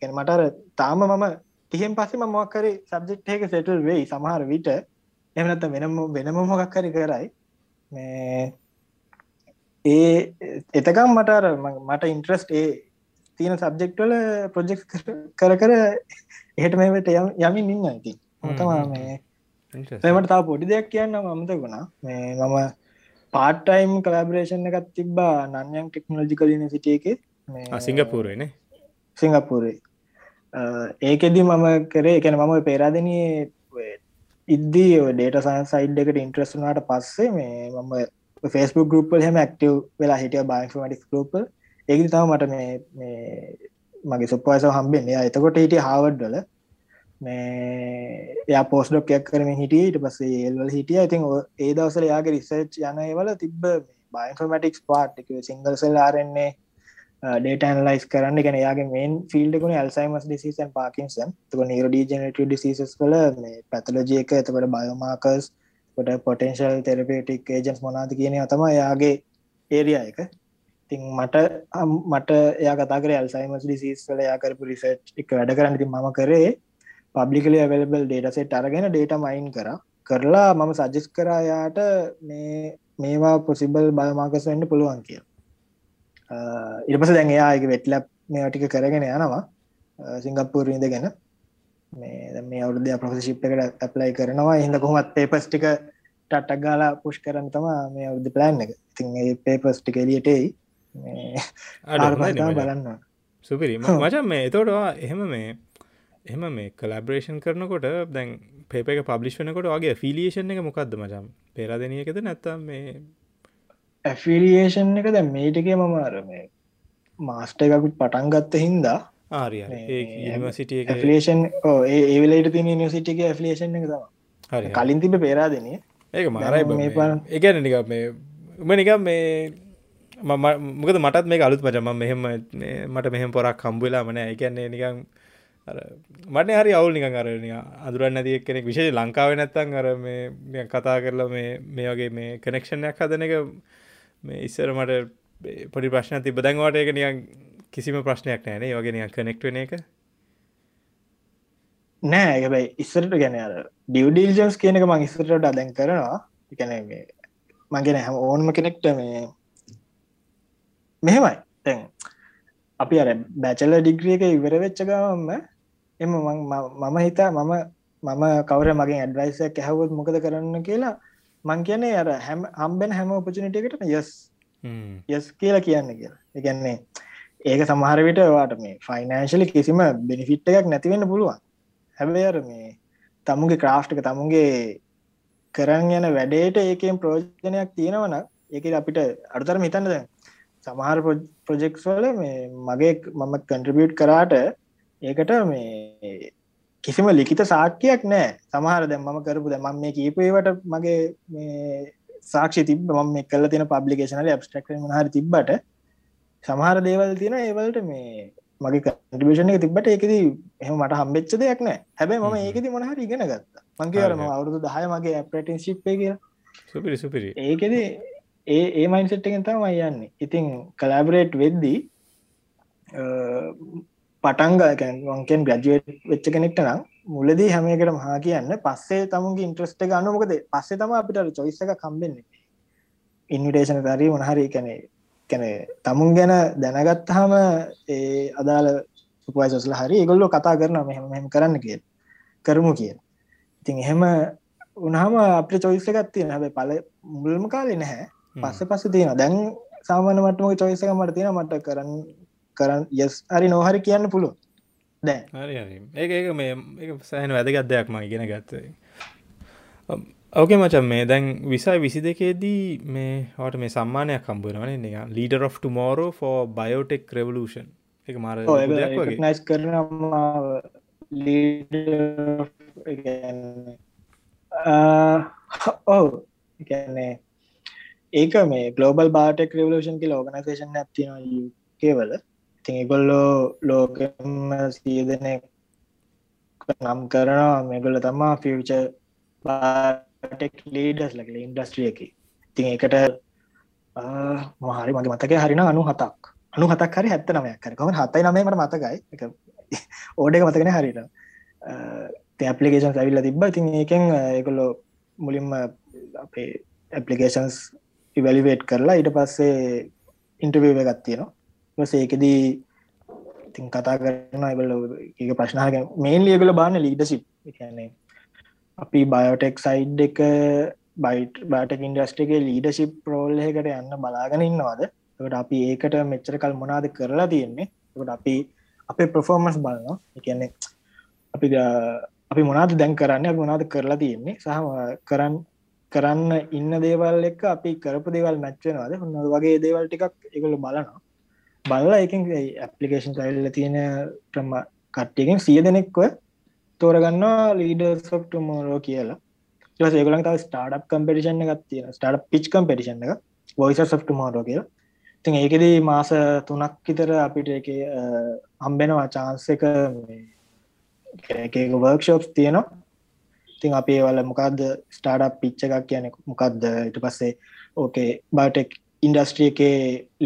එ මටර තාම මම තිහෙන් පස්සේ මක්කරි සබ්ජෙක්්ක සෙටල් වෙයි සමහර විට. එමනත වෙනම වෙනම මොකක්කරි කරයි. මේ ඒ එතකම් මටර මට ඉන්ට්‍රස්ට ඒ තියෙන සබ්ජෙක්ටල ප්‍රොජෙක්් කර කර එහට මේට යමින් ඉන්න ඇති හොතමා මේ එමට තා පොඩි දෙයක් කියන්න අමත ගුණා මේ මම පාටයිම් කලාබරේෂන් එකත් තිබ්බා නන්යන් ටෙක්නෝජිකල නිසිටිය එක. සිංගපූරන සිංගපූරේ ඒකෙදි මම කරේ එකන මම පේරාදනයේ ඉද්දී ඩේට සන් සයිඩ් එකට ඉන්ට්‍රස්නාට පස්සේ මේ මම ෆෙස්බුක් ගරුපල් හෙම ක්ටව වෙලා හිටිය බයින්ෆමටික් ගරුපල් ඒකි තම මට මේ මගේ සුප්පයිස හම්බෙන් එතකොට හිටිය හාවඩ්ඩල මේ එයා පෝස්ඩොක්යක් කරමින් හිටිය. ඊට පස්සේ ඒල්වල හිටිය. ඉතින් ඒ දවසල යාගේ රිසර්ච් යනවල තිබ්බ බයින්ෆර්මටික්ස් පාට් සිංගල් සෙල් ආරන්නේ ඩේටන්ලයිස් කරන්න. ගැන යාගේ මේන් ෆිල්ඩකුණ ඇල්සයිමස් ඩිසිසන් පාකින්සන් තක නිරඩීජනට ඩිසිසස් කල මේ පැතලජය එක එතකට බයෝමාකස් කොට පොටන්ශල් තෙරපේටික් ඒජන්ස් මොනාද කියන තම යාගේ ඒරිය එක. තින් මට මට යා කතාකර ඇල්සයිමස් ඩිසිස් කල යාකරපු රිසට් එක වැඩ කරන්න. ති මම කරේ පබ්ලිකලි ඇවලබල් ඩේට සෙට් අරගෙන ඩේට මයින් කර. කරලා මම සජස් කරයාට මේ මේවා පොසිබල් බයමාකස් වෙන්න පුළුවන් කිය ඉරපස දැන් එයාගේ වෙට්ලප් මේ ටික කරගෙන යනවා. සිංගප්පූර් ඉඳගෙන. මේ මේ අවුරුදය ප්‍රසිිප් එකට ඇප්ලයි කරනවා. හිද කොහොමත් පේපස් ටික ටටක් ගාලා පුෂ් කරන්න තම මේ අවුදු ප්ලෑන් එක. ඉතින් ඒ පේපස් ටික එලියටයි බලන්න සුපිරි. මචන් මේ එතෝටවා එහෙම මේ එහම මේ කලබරේෂන් කරනකොට දැන් පේප එක පබ්ලිෂ් වනකොට වගේ ෆිලියේෂන් එක මොකක්ද මචම් පෙරාදනයකද නැත්තම් මේ ඇෆිලියේෂන් එක දැ මේටිකේ මම අර මේ මාස්ට එකකුත් පටන් ගත්ත හින්දා ආරිය ෆලේෂන් ඒවලට තින නිසිටික ඇෆලේෂන් එක තම කලින් තිබ පේරාදනය ඒක මාරයි මේ ප එකන නික මේ උම නික මේ මොකද මටත් මේ අලුත් මචම මෙහෙම මට මෙහෙම පොරක් කම්බුලා මන එකන්නේ නිකං මට හරි අවුල් නිකං අරනි අදුරන්න ඇති කෙනෙක් විශේෂ ලංකාව නැත්තන් අර මේ කතා කරලා මේ මේ වගේ මේ කනෙක්ෂණයක් හදන එක මේ ඉස්සර මට පොඩි ප්‍රශ්න තිබ දැන්වට එක නියන් කිසිම ප්‍රශ්නයක් නෑනේ වගේ නිය කනෙක්ට වෙන එක. නෑ ඇබයි ඉස්සරට ගැන අර ඩියවඩිල්ජන්ස් කියන එක මං ඉස්සරට අදැන් කරනවා. එකැන මගෙන හැම ඕන්ම කෙනෙක්ට මේ මෙහෙමයි. තැන් අපි අර බැචල ඩිග්‍රිය එක ඉවර වෙච්චගමම එම මම හිතා මම මම කවර මගේ ඇඩ්වයිසක් ඇහවොත් මොකද කරන්න කියලා මං කියන්නේ අර හැම හම්බෙන් හැම උපචනටකට යස් යස් කියලා කියන්න කියලා. එකන්නේ ඒක සමහරවිට වාට මේ ෆයිනෑශලි කිසිම බෙනිෆිට් එකක් නැතිවෙන්න පුළුවන්. හැබැ අර මේ තමුගේ ක්‍රාෆ්ටක තමුගේ කරන්න යන වැඩේට ඒකෙන් ප්‍රෝජනයක් තියෙනවන ඒක අපිට අඩුතර මිතන්න දැන්. සමහර ප්‍රොජෙක්ස් වල මේ මගේ මම කන්ට්‍රිබියට් කරාට ඒකට මේ කිසිම ලිකිත සාක්කයක් නෑ. සමහර දැම් මම කරපු දැ මම මේ කීපේවට මගේ සාක්ෂි තිබ ම කල තින පබ්ලිකේශනල ඇබස්ටක් හරි තිබ්බට සමහර දේවල් තියෙන ඒවලට මේ මගේ කටිබේෂන එක තිබට ඒකද එහම මට හම්බෙච්ච දෙයක් නෑ. හැබැ ම ඒකෙති මොනහර ඉගෙන ගත්ත. මංකේරම අවුරුදු දහය මගේ ඇපටන් ශිප්පය කිය සුපිරි සුපිරි. ඒකෙද ඒ ඒ මයින්සෙට්ටෙන් තම යන්නේ. ඉතින් කලාබරේට් වෙද්දී පටන්ගකැන් වංකෙන් ග්‍රජුවට් වෙච්ච කෙනෙක්ට නම් මුලදී හැමකට මහා කියන්න පස්සේ තමුගේ ඉන්ට්‍රස්ට ගන්නමකද පස්සේ තම අපිට චොයිස එක කම්බෙන්නේ ඉන්විටේෂන තරී මොනහරි කැනේ කැන තමුන් ගැන දැනගත්තාම ඒ අදාළ සුපයිසස්ල හරි ගොල්ලො කතා කරන මෙහම කරන්න කිය කරමු කිය ඉතින් එහෙම උනහම අප චොයිස ගත්තිය හැබ පල මුල්ම කාලෙ නැහැ. පස්ස පස්ස තියෙන දැන් සාමාන මටම චොයිසක මට තියෙන මට කරන්න කරන්න යස් හරි නොහරි කියන්න පුළුව දැ ඒ මේ සෑහන වැදගත් දෙයක් ම ඉගෙන ගත්තේ. ඕකේ මචන් මේ දැන් විසයි විසි දෙකේදී මේ හට මේ සම්මානයක් කම්බුවනවන නික leader of tomorrow biotech revolution එක මාර නයිස් කරන ඔව. එකන්නේ ඒක මේ ගලෝබල් බාටෙක් රවලෂන් කිය ඕගනසේෂන් ඇතින කේවල ඉතින් ඒගොල්ලෝ ලෝකම සියදන නම් කරනවා. මේගොල්ල තමා ෆියච ටෙක් ලීඩස් ලක ඉන්ඩස්ට්‍රිය එක. ඉතින් එකට මහරි මගේ මතක හරින අනු හතක් අනු හතක් හරි හැත්ත නමයක් කරකම හතයි නමට මතකයි. එක ඕඩක මතකෙන හරිට ඇපලිකේෂන් ඇවිල්ල තිබ්බ. ඉතින් ඒකෙන් ඒකොල්ලො මුලින්ම අපේ ඇපලිකේෂන්ස් ඉවැලිවේට් කරලා ඊට පස්සේ ඉන්ටවව ගත්තියනවා ඒකදී ඉතින් කතා කරන එබල ඒක ප්‍රශ්නාක මේන් ලියගල බාන ලීඩසිප් කියන්නේ අපි බයෝටෙක් සයිඩ් එක බයිට බාටක ඉන්ඩස්ට්‍රගේ ලීඩසිප් ප්‍රෝල් එකට යන්න බලාගෙන ඉන්නවාද? ට අපි ඒකට මෙච්චර කල් මොනාද කරලා තියෙන්නේ? ට අපි අපේ ප්‍රෆෝර්මස් බලන්න එකන්නේ අපි අපි මොනාද දැන් කරන්න? මොනාද කරලා තියෙන්නේ? සහ කරන්න කරන්න ඉන්න දේවල් එක අපි කරපු දේවල් මැච්චනවාද හොන්න වගේ දේවල් ටිකක් එකළු බලනවා. බලලා එකින් ඇපලිකේෂන් සයිල්ල තියෙන ක්‍රම කට්ටියකින් සිය දෙනෙක්ව තෝරගන්නවා ලීඩ සොක්ට මෝරෝ කියලා. ස ඒගලන් තව ස්ටාඩ් කම්පිටිෂන් එකක් තියෙන ස්ටාඩ් පිච් කම්පිටිෂන් එක. වොයිස සොක්ට මෝරෝ කියලා. තින් ඒකෙදී මාස තුනක් විතර අපිට එක හම්බෙනවා චාන්ස එක වර්ක්ෂෝප් තියෙනවා. තින් අපි වල මොකක්ද ස්ටාඩ් පිච්ච එකක් කියන මොකක්ද ඉට පස්සේ ඕකේ බටෙක් ඉන්ඩස්ට්‍රිය එකේ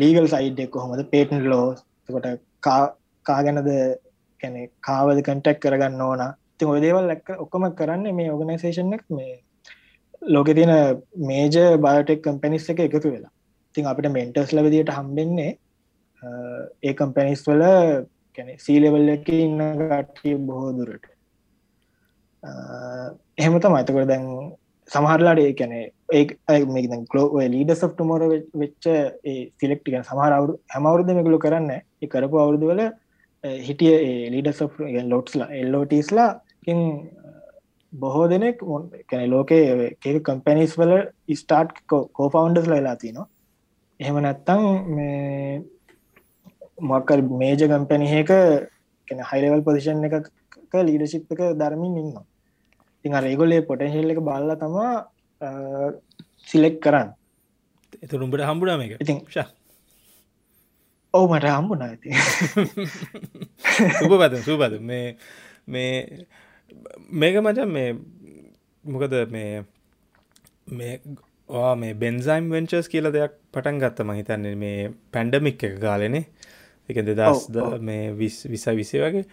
ලීගල් සයිඩ් එක් කොහොමද? පේටන් ලෝ කොට කා ගැනද කැනෙ කාවද කටෙක් කරගන්න ඕන? ති ඔය දේවල් ලැක්ක ඔක්කොම කරන්න මේ ඕගනයිසේෂන් එක මේ ලෝක තියෙන මේජ බයටෙක් කම්පැනිස් එක එකතු වෙලා. තින් අපිට මෙන්ටර්ස් ලබදියට හම්බෙන්නේ ඒ කම්පැනිස් වල සීලෙවල් එක ඉන්න කට්ටිය බොහෝ දුරට. එහෙම තම අතකොට දැන් සමහරලාට ඒ කැන ඒ කලෝ ලීඩ සොෆ්ට මොර වෙච්ච සිලෙක්ටික සමහරවරු හැමවරුද මෙගලු කරන්න ඒ කරපු අවුරුදු වල හිටිය ලීඩ සොෆ් ලොට්ස්ලා එල්ලෝටස්ලා බොහෝ දෙනෙක් කැන ලෝකේ කෙ කම්පැනිස් වල ස්ටාර්ට් කෝෆවන්ඩස් ලලා තිනවා. එහෙම නැත්තං මේ මොකර මේජ කම්පැනිහක කැන හයිලවල් පොසිෂන් එක ලීඩශිප් එක ධර්මින් ඉන්නවා. තිං රේගොලේ පොටන්ශල් එක බල්ල තමා සිලෙක් කරන්න. එතුරුම්ට හම්බුඩම එක ඉතින් ඔවු මට හම්බුනා ඇති සුප පත සූපත මේ මේ මේක මචන් මේ මොකද මේ මේ මේ බෙන්සයිම් වෙන්චර්ස් කියල දෙයක් පටන් ගත්තම හිතන්නේ මේ පැන්ඩමික් එක කාලෙනේ. එක දෙදස් මේ විස් විස විසේ වගේ.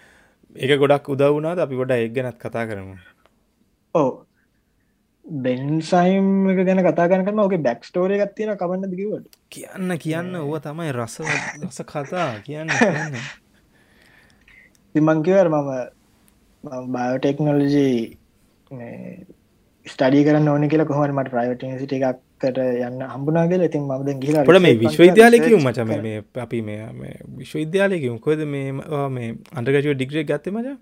එක ගොඩක් උදවුනාද අපි ගොඩ එක් ගැනත් කතා කරමු. ඕ බෙන්සයිම් එක ගැන කතා කරන ඕක බැක් ස්ටෝරය එකක් තියෙන කමන්න දිකිවට කියන්න කියන්න. ඕව තමයි රස රස කතා. කියන්න තිමංකිවර මම බයෝටෙක්නොලජී ස්ටඩි කරන්න ඕන කියලා කොහම මට ප්‍රයිවට සිට එකක්කට යන්න හම්බුනාගල ඉතින් මද ගිල පොට මේ විශ්වවිද්‍යාලයකවු මචම මේ අපි මේ විශ්වවිද්‍යාලයකවු කොද මේ මේ අන්ටගජුව ඩිග්‍රේ ගත්ත මච?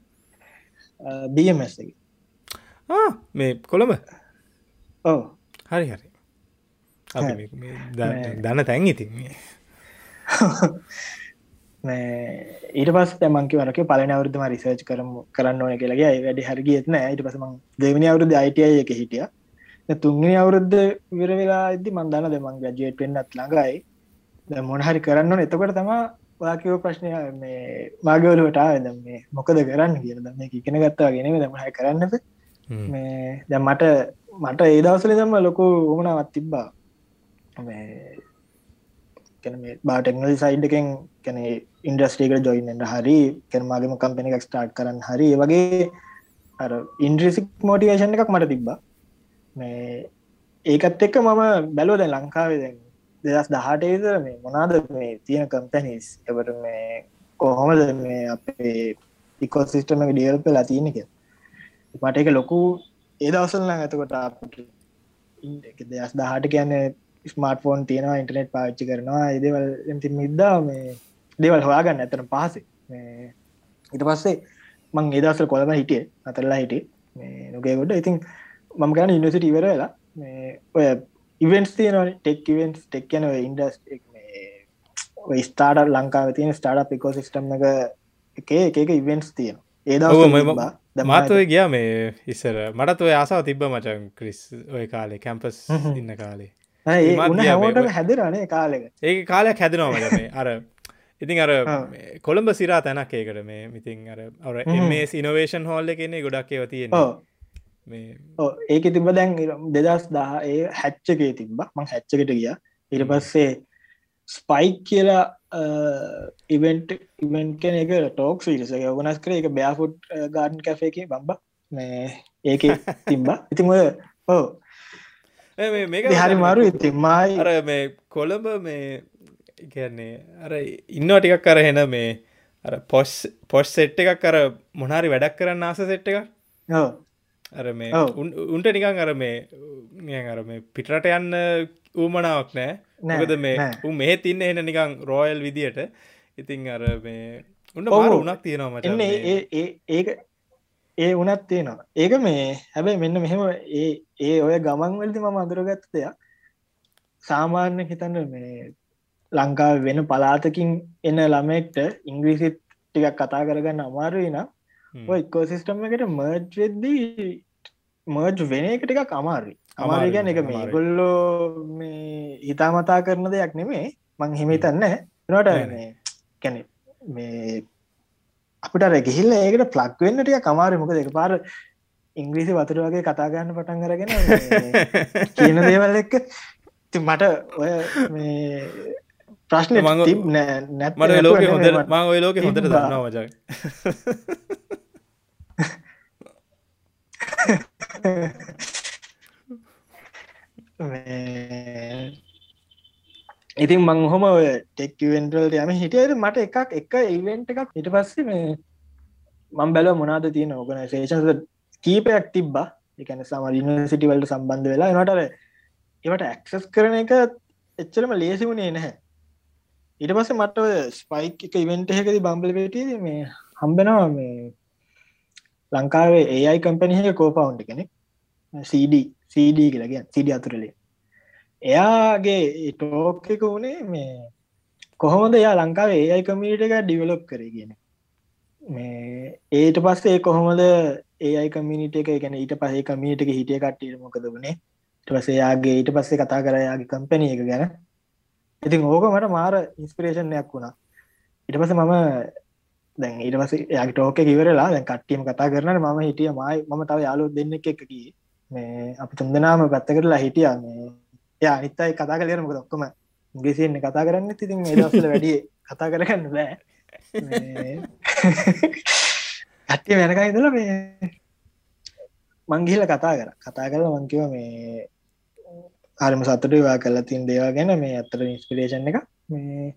බමස් එක. මේ කොළඹ ඕ හරි හරි. දන්න තැන් ඉතින් ඊට පස් මංක වරක පලන අවුරුදම රිසර්ච් කරම කරන්න ඕන කියලගේ වැඩි හරිගියත්න ඊට පසම දෙවනි අවුරුදු අයිටය එක හිටිය. තුන්ගනි අවුරුද්ධ විර වෙලා ඇදදි මන්දන්න දෙමන් ගජේට පෙන්න්නත් ළඟයි. මොනහරි කරන්න එතකොට තමා වාකව ප්‍රශ්නය මේ මාගවලට මේ මොකද කරන්න කියද මේ ඉගෙන ගත්තා ගෙන දමහයි කරන්නද? මේ දැ මට මට ඒ දවසල දම්ම ලොකු උමනාවත් තිබ්බා. මේ බාටෙක්නල් සයිඩ් එකෙන් කැන ඉන්ඩස්ට්‍රීකට ජොයින්ට හරි කෙනමාගේම කම්පෙන එකක් ස්ටාර්ට් කරන්න හරි වගේ අර ඉන්ද්‍රසික් මෝටිවේෂන් එකක් මට තිබ්බා. මේ ඒකත් එක්ක මම බැලෝද ලංකාවේ දැන් දෙදස් දහටේද මේ මොනාද මේ තියෙන කම්පැනිස් එවට මේ කොහොමද මේ අපේ ඉකොසිිස්ටම එක ඩියල් පෙලා තියෙනක මට එක ලොකු ඒ දවසල්ලා ඇතකොට දෙස් දහට කියන්න ස්මාර්ට ෆෝන් තියෙනවා ඉන්ටනෙට් පාච්චි කරනවා. ඒදවල් ඇති මිද්දා මේ දේවල් හොයාගන්න ඇතන පහසේ ඉට පස්සේ මං ඒදසල් කොළම හිටිය අතරලා හිටේ නොගේගොඩ. ඉතින් මම ගන්න ඉනිසිට ඉවරලා ඔය ඉවෙන්ස් තියන ටෙක් ඉවෙන්ස් ටෙක් යන ඉන්ඩස් ස්ටාඩ ලංකාව තියෙන ස්ටාඩ් පිකෝ සිිස්ටම් එක එකේ එක ඉවෙන්ස් තියෙන ඒද මාතව ගියා මේ ඉස්සර. මටත් ඔය ආසාව තිබ්බ මචන් ක්‍රිස් ඔය කාලේ කැම්පස් ඉන්න කාලේ. හැදරනේ කාලෙක. ඒ කාලයක් හැදෙනවා මේ. අර ඉතින් අර කොළඹ සිරා තැනක් ඒකට මේ මිතින් අර අර මේ සිනවේෂන් හෝල්ල කෙනෙ ගොඩක් ඒව තියෙන මේ ඒක තිබ දැන් දෙදස් දහ ඒ හැච්චකේ තිබ්බ. මං හැච්චකට ගිය. ඉට පස්සේ ස්පයික් කියලා ඉවෙන්ට් ඉවෙන්ට කෙන එක ටෝක් ීලස ගනස් කර. එක බෑෆුට් ගාඩන් කැෆේක බම්බ. මේ ඒක තිම්බා ඔය ඕ මේ හරි මාරු ඉතින්මයි අර මේ කොළඹ මේ කියන්නේ අර ඉන්නවා ටිකක් කර හෙන මේ අර පොස් පොස් සෙට් එකක් කර මොනාරි වැඩක් කරන්න ආස සෙට් එක අර මේ උන්ට නිකං අර මේ අර මේ පිටරට යන්න ඌමනාවක් නෑ. නැකද මේ උ මෙහෙ තින්න එන නිකං රෝයල් විදියට. ඉතිං අර මේ උන්න මාර උනක් තියෙනවා මට ඒක ඒ උනත් තියෙනවා. ඒක මේ හැබැයි මෙන්න මෙහෙම ඒ ඒ ඔය ගමන් වලති මම අඳුරගත්ත දෙයක්. සාමාන්‍ය හිතන්න මේ ලංකාව වෙන පලාතකින් එන ළමෙක්ට ඉංග්‍රීසිත් ටිකක් කතා කරගන්න අමාරුයි නම් ඔය ඉකෝසිස්ටම් එකට මර්ජ් වෙද්දී මර්ජ් වෙන එක ටිකක් අමාරුයි. අමාරු ගැන එක මේ ගොල්ලෝ මේ හිතාමතා කරන දෙයක් නෙමේ මං හිමිතන්න නට කැනෙ මේ අපිට රැගිහිල්ල ඒකට ප්ලක් වෙන්නටිය කමාර මොක දෙක පාර ඉංග්‍රීසි වතුර වගේ කතාගන්න පටන් කරගෙන කියන දේවල් එක්ක මට ඔය මේ ප්‍රශ්න මං නැත් මට ලෝක හොඳ මං ඔය ලෝක හොඳට දන්නවා වජයි ඉතින් මං හොම ටෙක්වෙන්ටල් යම හිටියද මට එකක් එක ඉවෙන්ට එකක් හිට පස්සේ මේ මං බැල මොනාද තියෙන ඕගනසේෂන් කීපයක් තිබ්බා. එකන සම ඉනිසිටිවල්ට සම්බන්ධ වෙලා නටර ඒවට ඇක්සස් කරන එක එච්චරම ලේසි වුණේ නැහැ. ඊට පස්ස මට ස්පයික් එක ඉවෙන්ට එකති බම්බල පේටේ මේ හම්බෙනවා මේ ලංකාවේ ඒයි කම්පැනිහ කෝපවුන්් කෙනෙක්. CD CD කියලග CD අතුරලේ. එයාගේ ටෝක් එක වුණේ මේ කොහොමද යා ලංකාවේ ඒයි කමීට එක ඩිවලොප් කර කියන මේ ඒට පස්සේ කොහොමද ඒයි කමිනිට එක ගැන ඊට පසේ කමීට එක හිටිය කට්ටියට මොකද වනේ? පසේයාගේ ඊට පස්සේ කතා කරයාගේ කම්පැනි එක ගැන. ඉතින් ඕක මට මාර ඉන්ස්පිරේෂන්යක් වුණා. ඉට පස මම දැන් ඊට පස යාගේ ටෝක කිවරලා දැන් කට්ටියම කතා කරන ම හිටිය මයි ම තව යාලු දෙන්න එක එකකි. මේ අපි තුන්දනාම පැත්ත කරලා හිටිය. මේ යා අනිත්තයි කතා කලරම දොක්කම ගෙසිෙන්න කතා කරන්න. තිතින් ඒදසල වැඩිය කතා කරගන්න බෑ. ඇත්තිය වෙනකා ඉදල මේ මංගිල කතා කර. කතා කරල මංකිව මේ හරිම සතුට වා කල්ලා තින් දේවා ගැන. මේ අත්තර ඉන්ස්පිරේෂන් එක මේ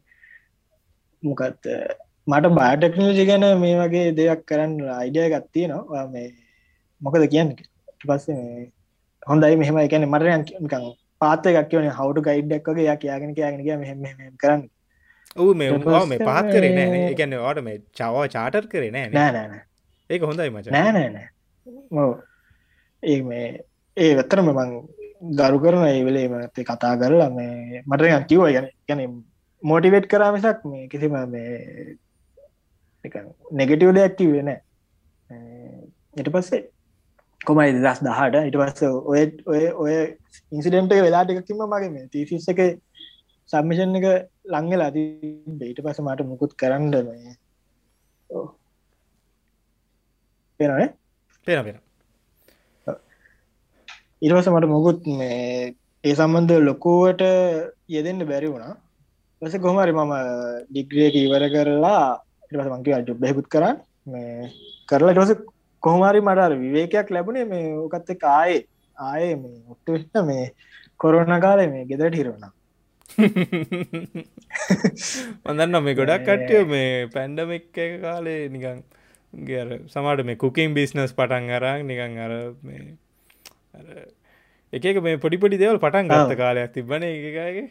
මොකත් මට බාටෙක්නෝජි ගැන මේ වගේ දෙයක් කරන්න අයිඩිය ගත්තිය නවා මේ මොකද කියන්න? පස්සේ මේ හොඳයි මෙහම. එකන මටයන් පාත එකක් කියන හවුට ගයිඩ්ඩක් වගේ යා කියගෙන කියගෙන කිය මෙහෙම කරන්න. ඔහු මේ මේ පහත් කරේ නෑ. එකන්න වාට මේ චවා චාටර් කරේ නෑ නෑ. නෑන ඒක හොඳයි මච. නෑ නෑනෑ ඒ මේ ඒ වෙත්තරම මං ගරු කරන ඒවෙලේ මතේ කතා කරලා මේ මට කිව ගැන ගැන මෝටිවේට් කරාමිසක් මේ කිසිම මේ නෙගටව දෙයක් කිවේ නෑ. එට පස්සේ කොමයි දස් දහට ඉට පස්ස ඔය ඔය ඔය ඉන්සිඩෙන්ට වෙලාට එකකිම මගේ මේ තිසිස් එක සම්මිෂන් එක ලංගලා ඊට පස මට මුකුත් කරන්න මේ පෙනනේ පෙන පෙන ඉරවස මට මොකුත් මේ ඒ සම්බන්ධ ලොකුවට යෙදෙන්ට බැරි වුණා. පස කොහමරි මම ඩිග්‍රියක ඉවර කරලා ඉටස මංකිව ජොබ් බැකුත් කරන්න. මේ කරලා ටස කොහමාරි මටර විවේකයක් ලැබුණේ මේ ඕකත්ත කායේ ආයේ. මේ ඔට්ට මේ කොරෝණ කාලය මේ ගෙදට හිරුණා මඳන්න මේ ගොඩක් කට්ටිය මේ පැන්ඩමික් එක කාලේ නිකං ගර සමට මේ කුකින් බිස්නස් පටන් අරක් නිකං අර මේ එකක මේ පොඩිපොඩි දෙවල් පටන් ගත්ත කාලයක් තිබන එකගේ.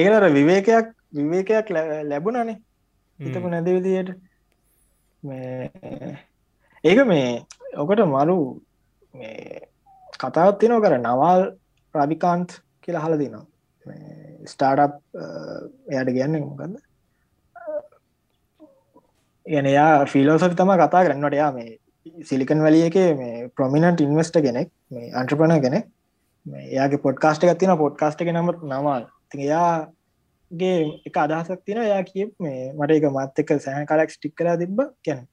ඒකනර විවේකයක් විවේකයක් ලැබුණනේ. හිතපු නැද විදියට. ඒක මේ ඔකට මරු කතාවත් තිනෝ කර නවල් රවිකාන්ත් කියලා හල දිනවා ස්ටාර්ට් එයට කියන්න මොකද යන යා ෆිලෝසි තම කතා කරන්නට යා මේ සිලිකන් වලිය එක මේ ප්‍රමිනන්ට ඉන්වස්ට කෙනෙක් මේ අන්ට්‍රපන කෙනෙක්. එයාගේ පොඩ්කාස්ට එකත්තින පොඩ්කාස්ට එක නමත් නමල් ති එයාගේ එක අදහසක් තින යා කිය මේ මට එක මත් එක සෑහ කලක් ස්ටික් කලා තිබ්බ. කියැන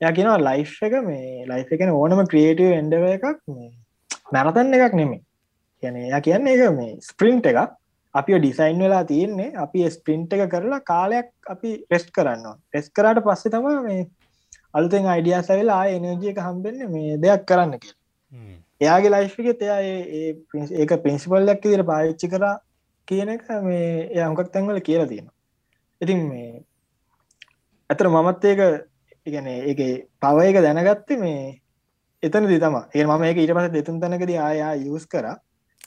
යා කියෙනවා ලයි් එක මේ ලයි් එකන ඕනම ක්‍රියටව එන්ඩව එකක් මේ මැරතන්න එකක් නෙමේ කියන යා කියන්න එක මේ ස්ප්‍රින්ට් එක අපි ඩිසයින් වෙලා තියෙන්නේ අපි ස්ප්‍රින්ට් එක කරලා කාලයක් අපි රෙස්ට් කරන්න රෙස් කරට පස්සේ තම මේ අලුතෙන් අයිඩිය සැවෙලා එනජිය එක හම්බෙන්න මේ දෙයක් කරන්න කිය එයාගේ ලයිෆ්ික එයා ඒක පින්සිපල්ලක් දිර පාවිච්චි කරා කියන එක මේ එය අංකක් තැන්වල කියලා තියෙන ඉතින් මේ ඇතර මමත් ඒක ඉගැන ඒ පව එක දැනගත්ත මේ එතන දිතම ඒ මම ඒක ඊට පස දෙතුන් තැනකද ආයා යස් කර.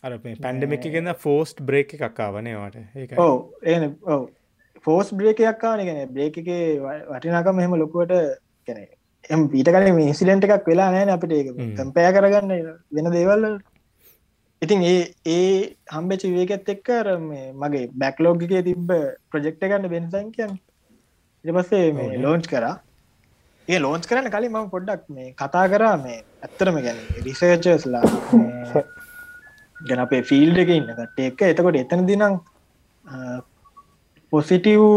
අර පැන්ඩමික් ගෙන්න ෆෝස්ට් බ්‍රේක් එකක්කාවනේවට ඒ ඕ ඒ ඔව. ෆෝස් බ්‍රේකයක්කාන ගැන බ්‍රේක එක වටිනාකම මෙහෙම ලොකුවට කැන එම් පීට කල ඉන්සිලෙන්ට් එකක් වෙලා නෑන අපිට ඒක කම්පය කරගන්න වෙන දේවල්ල ඉතින් ඒ ඒ හම්බෙච විවේකත් එක්කර මගේ බැක්ලෝගිකේ තිබ්බ ප්‍රජෙක්්ට ගන්න බෙන්සන් කියන් ඉට පස්සේ මේ ලෝන්ච් කරා. ඒ ලෝන්ච් කරන්න කලින් මම පොඩ්ඩක් මේ කතා කරා මේ ඇත්තරම ගැන රිසර්චස්ලා ගැන අපේ ෆිල්ඩ එක ඉන්නකට එක එතකොට එතන දිනම් පොසිටව්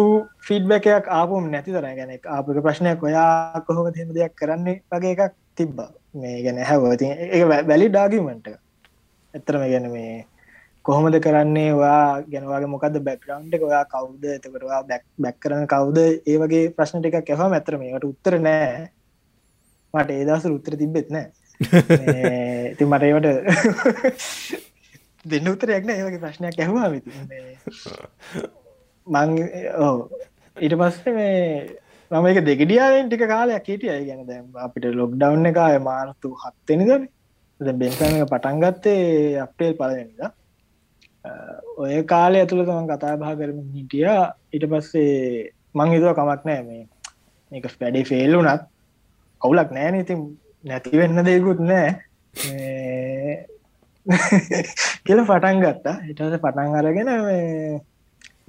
ෆීඩ්බැකයක් ආපුම් නැති තර ගැන ආපක ප්‍රශ්නයක් ඔයා කොහොම තෙම දෙයක් කරන්නේ වගේ එකක් තිබ්බ. මේ ගැන හැවති ඒ වැලි ඩාගිමට ඇත්තරම ගැන මේ කොහොමද කරන්නේ වා ගැනවාගේ මොකද බැක්රවන්් එක? ඔයා කවුද? එතකටවා බැක් බැක් කරන කවුද? ඒ වගේ ප්‍රශ්න ටික කැහම ඇතරම ට උත්තර නෑ මට ඒදස උත්තර තිබෙත් නෑ ති මට ඒවට දෙන්න උත්තරයක්න ඒවගේ ප්‍රශ්නයක් ඇහවා විති මං ඕ ඊට පස්සේ මේ මම එක දෙගඩියාවෙන් ටික කාලයක් හිටිය. ගැන දැම් අපිට ලොක් ඩව් එකය මානතු හත්තෙනදන බෙන්සම එක පටන්ගත්තේ අප්‍රේල් පලනිද ඔය කාලය ඇතුළ තමන් කතා බා කරමින් හිටිය. ඊට පස්සේ මං හිතුව කමක් නෑ මේ මේක ස්පැඩි ෆෙල් වුනත් කවුලක් නෑන ඉතින් නැතිවෙන්න දෙකුත් නෑ කියල පටන් ගත්තා. හිටස පටන් අරගෙන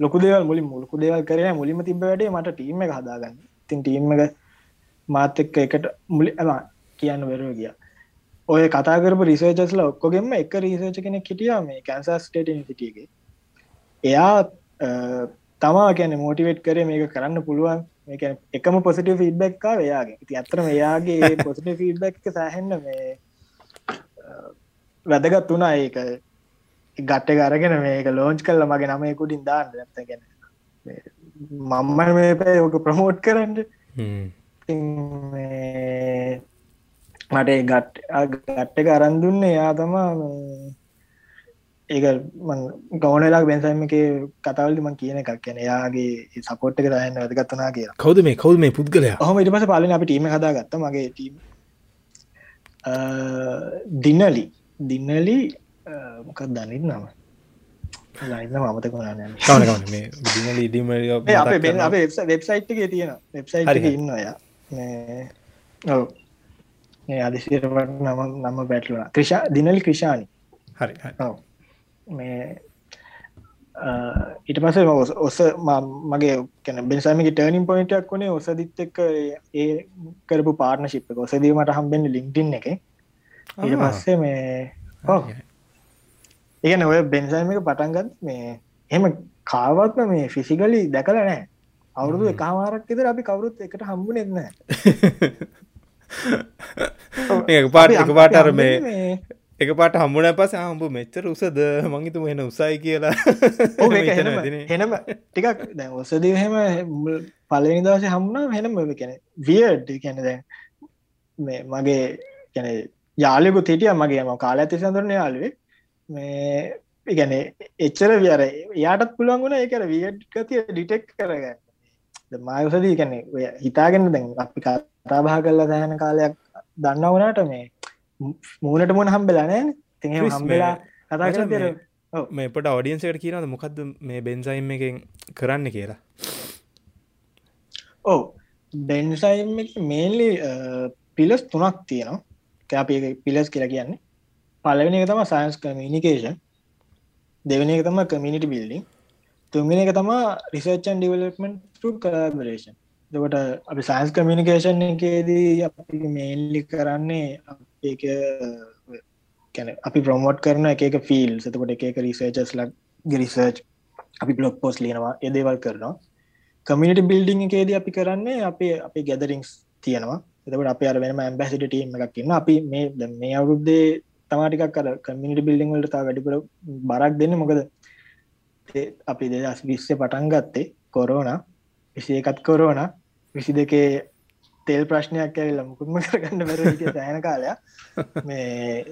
ලොකු දෙවල් මුලින් මුලකු දෙවල් කරන මුලිම තිබ වැඩේ මට ටීම එක හදාගන්න. තින් ටීම් එක මාත එක්ක එකට මුලි ඇම කියන්න වැරෝ ගිය. ඔය කතාකරපු රිසර්චස්ල ඔක්කොගෙම එක රිසර්ච කෙනෙක් හිටිය මේ කැන්සස් ටේට සිටියගේ එයා තමා කියන මෝටිවේට් කරේ මේක කරන්න පුළුවන්. මේක එකම පොසිට ෆීඩ්බැක්කා එයාගේ. ති අතරම එයාගේ පොසිට ෆීඩ්බැක් සෑහෙන්න මේ වැදගත් වුණා. ඒක ගට්ට කරගෙන මේක ලෝංච් කල්ල මගේ නමයකුටින් දාන්න. ඇත්තගෙන මම්ම මේ පැ ඕක ප්‍රමෝට් කරන්න මට ගට් ගට්ට කරන්දුන්න එයා තමා ඒක ගවනලා බැන්සම එක කතවල්ලි මං කියන එකක් කියන යාගේ සපොට් එක රයන්න වැදගත්වනා කිය කවද මේ කවද මේ පුද්ගලය? හම ඉට පස පාලන අපි ටීම හදා ගත්ත මගේ ටීම දින්නලි දින්නලි මොකක් දනිත් නම වෙබ්සයිට් එක තියෙන වෙබ්සයිට් ඉන්න ඔය අදිසිරට නම නම බැටලුන ක්‍රෂා දිනල් ක්‍රෂානි. හරි මේ ඊට පස ඔස මගේ කැන බෙන්සාමික ටර්නින් පොයින්ටක් වුණේ ඔසදිත් එක්ක ඒ කරපු පාර්න ශිප්ක ඔසදීමට හම්බෙන් ලිින්ටින් එක. ඊට පස්සේ මේ ඒගන ඔය බෙන්සාමික පටන්ගත් මේ එම කාවත්ම මේ ෆිසිකලි දැකල නෑ අවුරුදු එකමාරක් ඉදර අපි කවුරුත් එකට හම්බු නෙන්න පාට එක පාටර මේ එක පාට හම්බුන පස හම්බු මෙච්චර උසද? මංගිතුම එන උසයි කියලා. හෙනම ටිකක් දැ ඔසදී හෙම පලනි දවස හම්ුණා හෙනම කැන වියඩ් කැන දැ මේ මගේ කැන යාලෙකු තිටිය මගේ ම කාල ඇති සඳරන යාලුවේ මේ ඉගැන එච්චර වියර යාටත් පුළුවන්ගුණ ඒකර වියඩ් ගතිය ඩිටෙක් කරගන්න. මායසදී කැනෙ හිතාගෙන දැන් අපි කතාබා කරලා සෑහන කාලයක් දන්න වනාට මේ මූනට මුණ හම්බෙලානෑ ති හම්බෙලා කතා කර මේ පට ඔඩියන්සට කියනද මොකක්ද මේ බෙන්සයිම් එකෙන් කරන්න කියලා? ඕ බෙන්සයිම් මේන්ලි පිලස් තුනක් තියෙනවා. කැප පිලස් කියලා කියන්නේ. පලවෙනි එක තම සයින්ස් කමිනිකේෂන් දෙවනි එක තම කමිනිටි බිල්ඩිං තුන්ගෙන එක තමා රිසර්චන් ඩිවලපමෙන්් කලබරේෂන් දකට අපි සයින්ස් කමිනිකේෂන් එකේදී අපි මේල්ලි කරන්නේ ඒක කැන අපි ප්‍රමෝට් කරන එක ෆිල් සතකොට එක රිසර්චස් ලක් රිසර්ච් අපි බ්ලොක් පෝස් ලියනවා එදේවල් කරනවා. කමිනිට බිල්ඩිං එකේදී අපි කරන්නේ අපේ අපි ගැදරිංස් තියෙනවා. එතකට අප අර වෙනම ඇම්බැසිට ටීම් එකක් ඉන්න අපි මේ මේ අවුරුද්දේ තමාටිකක් කර කමිනිට බිල්ඩිං වලට තා වැඩිපුර බරක් දෙන්න මොකද? අපි දෙදස් විස්සේ පටන් ගත්තේ කොරෝන විසි එකත් කොරෝන විසි දෙකේ තෙල් ප්‍රශ්නයක් ඇවිල්ල මුකුත්ම කරගන්න බැර සෑන කාලයක්. මේ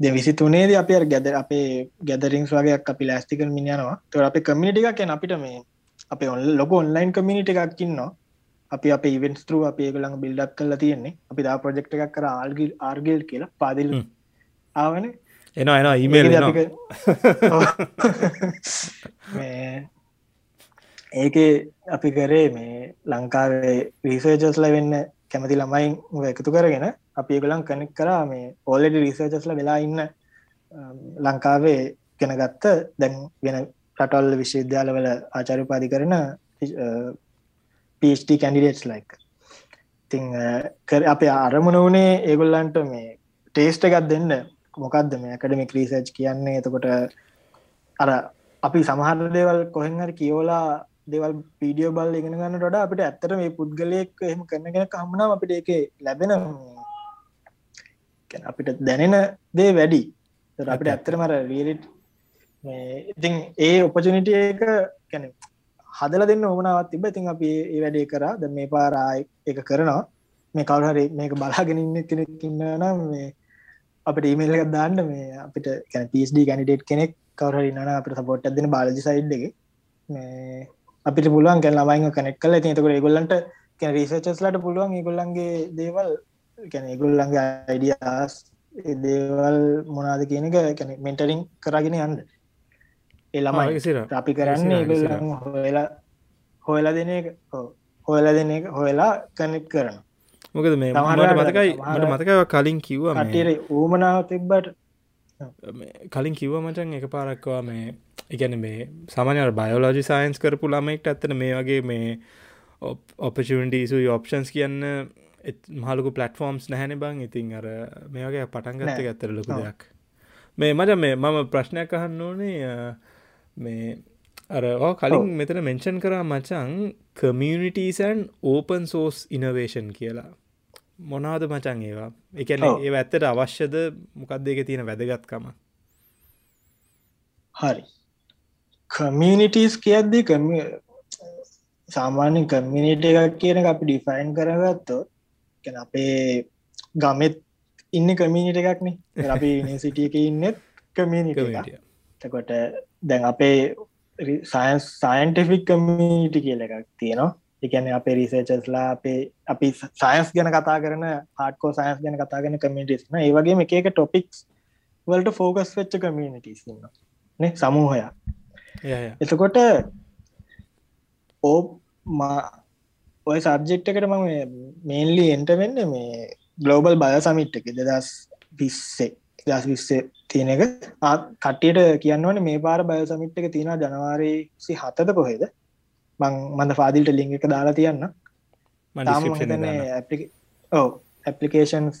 දෙ විසි තුනේද අප ගැද අපේ ගැදරිංස් වගේයක් අපි ලෑස්තික මිනියනවා තොර අප කමිනිටික් කියන අපිට මේ අප ඔන්න ලොක ඔන්ලයින් කමිනිට එකක් කින්නවා අපි අප ඉවෙන්ස් තරු අප ඒගලඟ බිල්ඩක් කල තියෙන්නේ. අපි දා ප්‍රජෙක්් එකක් කර ආල්ගිල් ආර්ගල් කියලා පාදිල්. ආවන? එන එන ඊමේල් ඒක අපි කරේ මේ ලංකාවේ රීසර්ජස්ල වෙන්න කැමති ළමයින් එකතු කරගෙන අපි ගලන් කනෙක් කරා මේ ඕලෙඩි රීසර්ජස්ල වෙලා ඉන්න ලංකාවේ ගෙනගත්ත දැන් වෙන රටල්ල විශ්වවිද්‍යාලවල ආචාරපාදි කරන පට කැන්ඩිඩේට්ස් ලයික් තිං කර අප අරමුණ වනේ ඒගොල්ලන්ට මේ ටේස්ට එකත් දෙන්න. මොකක්ද මේ ඇකඩමික් රීසර්ච් කියන්නේ? එතකොට අර අපි සමහර දේවල් කොහෙන්හරි කියෝලා දෙවල් පීඩියෝ බල් ඉගෙන ගන්න ොඩ අපිට ඇත්තට මේ පුද්ගලයෙක් එහෙම කරනගෙන කම්මනම් අපිට එක ලැබෙන අපිට දැනෙන දේ වැඩි. අපිට ඇත්තර මර රියලිට් ඉතින් ඒ ඔපචනිටිය එක කැන හදල දෙන්න ඕමනාවත් තිබ ඉතින් අපි ඒ වැඩේ කරා. ද මේ පාරායි එක කරනවා. මේ කවුහරි මේක බලාගෙන ඉන්න කෙනෙක් ඉන්න නම් මේ අපට ඊමේල් එකක් දාන්න මේ අපිට පිස්ඩ කැනිඩේට් කෙනෙක් කවරහරි න අපට සපොට් දෙන බාලජි සයිඩ් එක. මේ අපිට පුළුවන් කැන ළමයින් කනෙක් කල තිතකට ඒගොල්ලන්ට කැන රිසචස්ලට පුළුවන් ඒගොල්ලන්ගේ දේවල් කැන ඒගොල්ලන්ගේ අයිඩියස් දේවල් මොනාද කියනක කැන මෙන්ටරිං කරගෙන යන්න. ඒ ළමයි අපි කරන්න ඒගොල්ලන් හොලා හොයලා දෙන එක හොයලා දෙන එක හොයලා කනෙක් කරන මොකද මේ මට මතකයි මට මතකව කලින් කිව්ව මටර ඌමනාව තිබ්බට කලින් කිව්ව මචන් එක පාරක්වා මේ ඉගැන මේ සමනර බයෝලෝජි සයින්ස් කරපු ළමෙක්ට ඇත්තන මේ වගේ මේ ඔපචන්ටසු ඔප්ෂන්ස් කියන්න මහලුකු පලටෆෝර්ම්ස් නැහැන බං. ඉතින් අර මේ වගේ පටන්ගත්ත ඇත්තර ලොකු දෙයක්. මේ මට මේ මම ප්‍රශ්නයක් අහන්න ඕනේ මේ අර කලින් මෙතන මෙන්ෂන් කරා මචං කමියනිටීසන් ඕපන් සෝස් ඉනවේෂන් කියලා මොනාද මචන් ඒවා? එකන ඒ ඇත්තට අවශ්‍යද? මොකක්ද එක තියෙන වැදගත්කම? හරි. කමියනිටස් කියද්දී කම සාමාන්‍ය කමිනිට එකක් කියන අපි ඩිෆයින් කරගත්තෝ අපේ ගමෙත් ඉන්න කමිනිට එකක්නේ අපි නිසිටිය එක ඉන්නෙත් කමිනිට තකොට දැන් අපේ සයින්ස් සයින්ටිෆික් කමිනිටි කියල එකක් තියෙනවා එකන අපේ රිසේචස්ලා අපේ අපි සයින්ස් ගැන කතා කරන හාටකෝ සයින්ස් ගැන කතා කරන කමිටිස්න ඒවගේ එක එක ටොපික්ස් වලට ෆෝකස් වෙච්ච කමිනිටස් නේ? සමූහයක්. එතකොට ඕ ඔය සබ්ජෙක්් එකට මම මේන්ලි එන්ට වෙන්න මේ ගලෝබල් බය සමිට් එක දෙදස් විස්සේ. දස් විස්සේ තියෙන එක. කට්ටියට කියන්නවන මේ පාර බය සමිට් එක තියෙන ජනවාරී සි හතද කොහෙද මං මඳ ෆාදිල්ට ලිංග එක දාලා තියන්න. ඕ ඇපලිකේෂන්ස්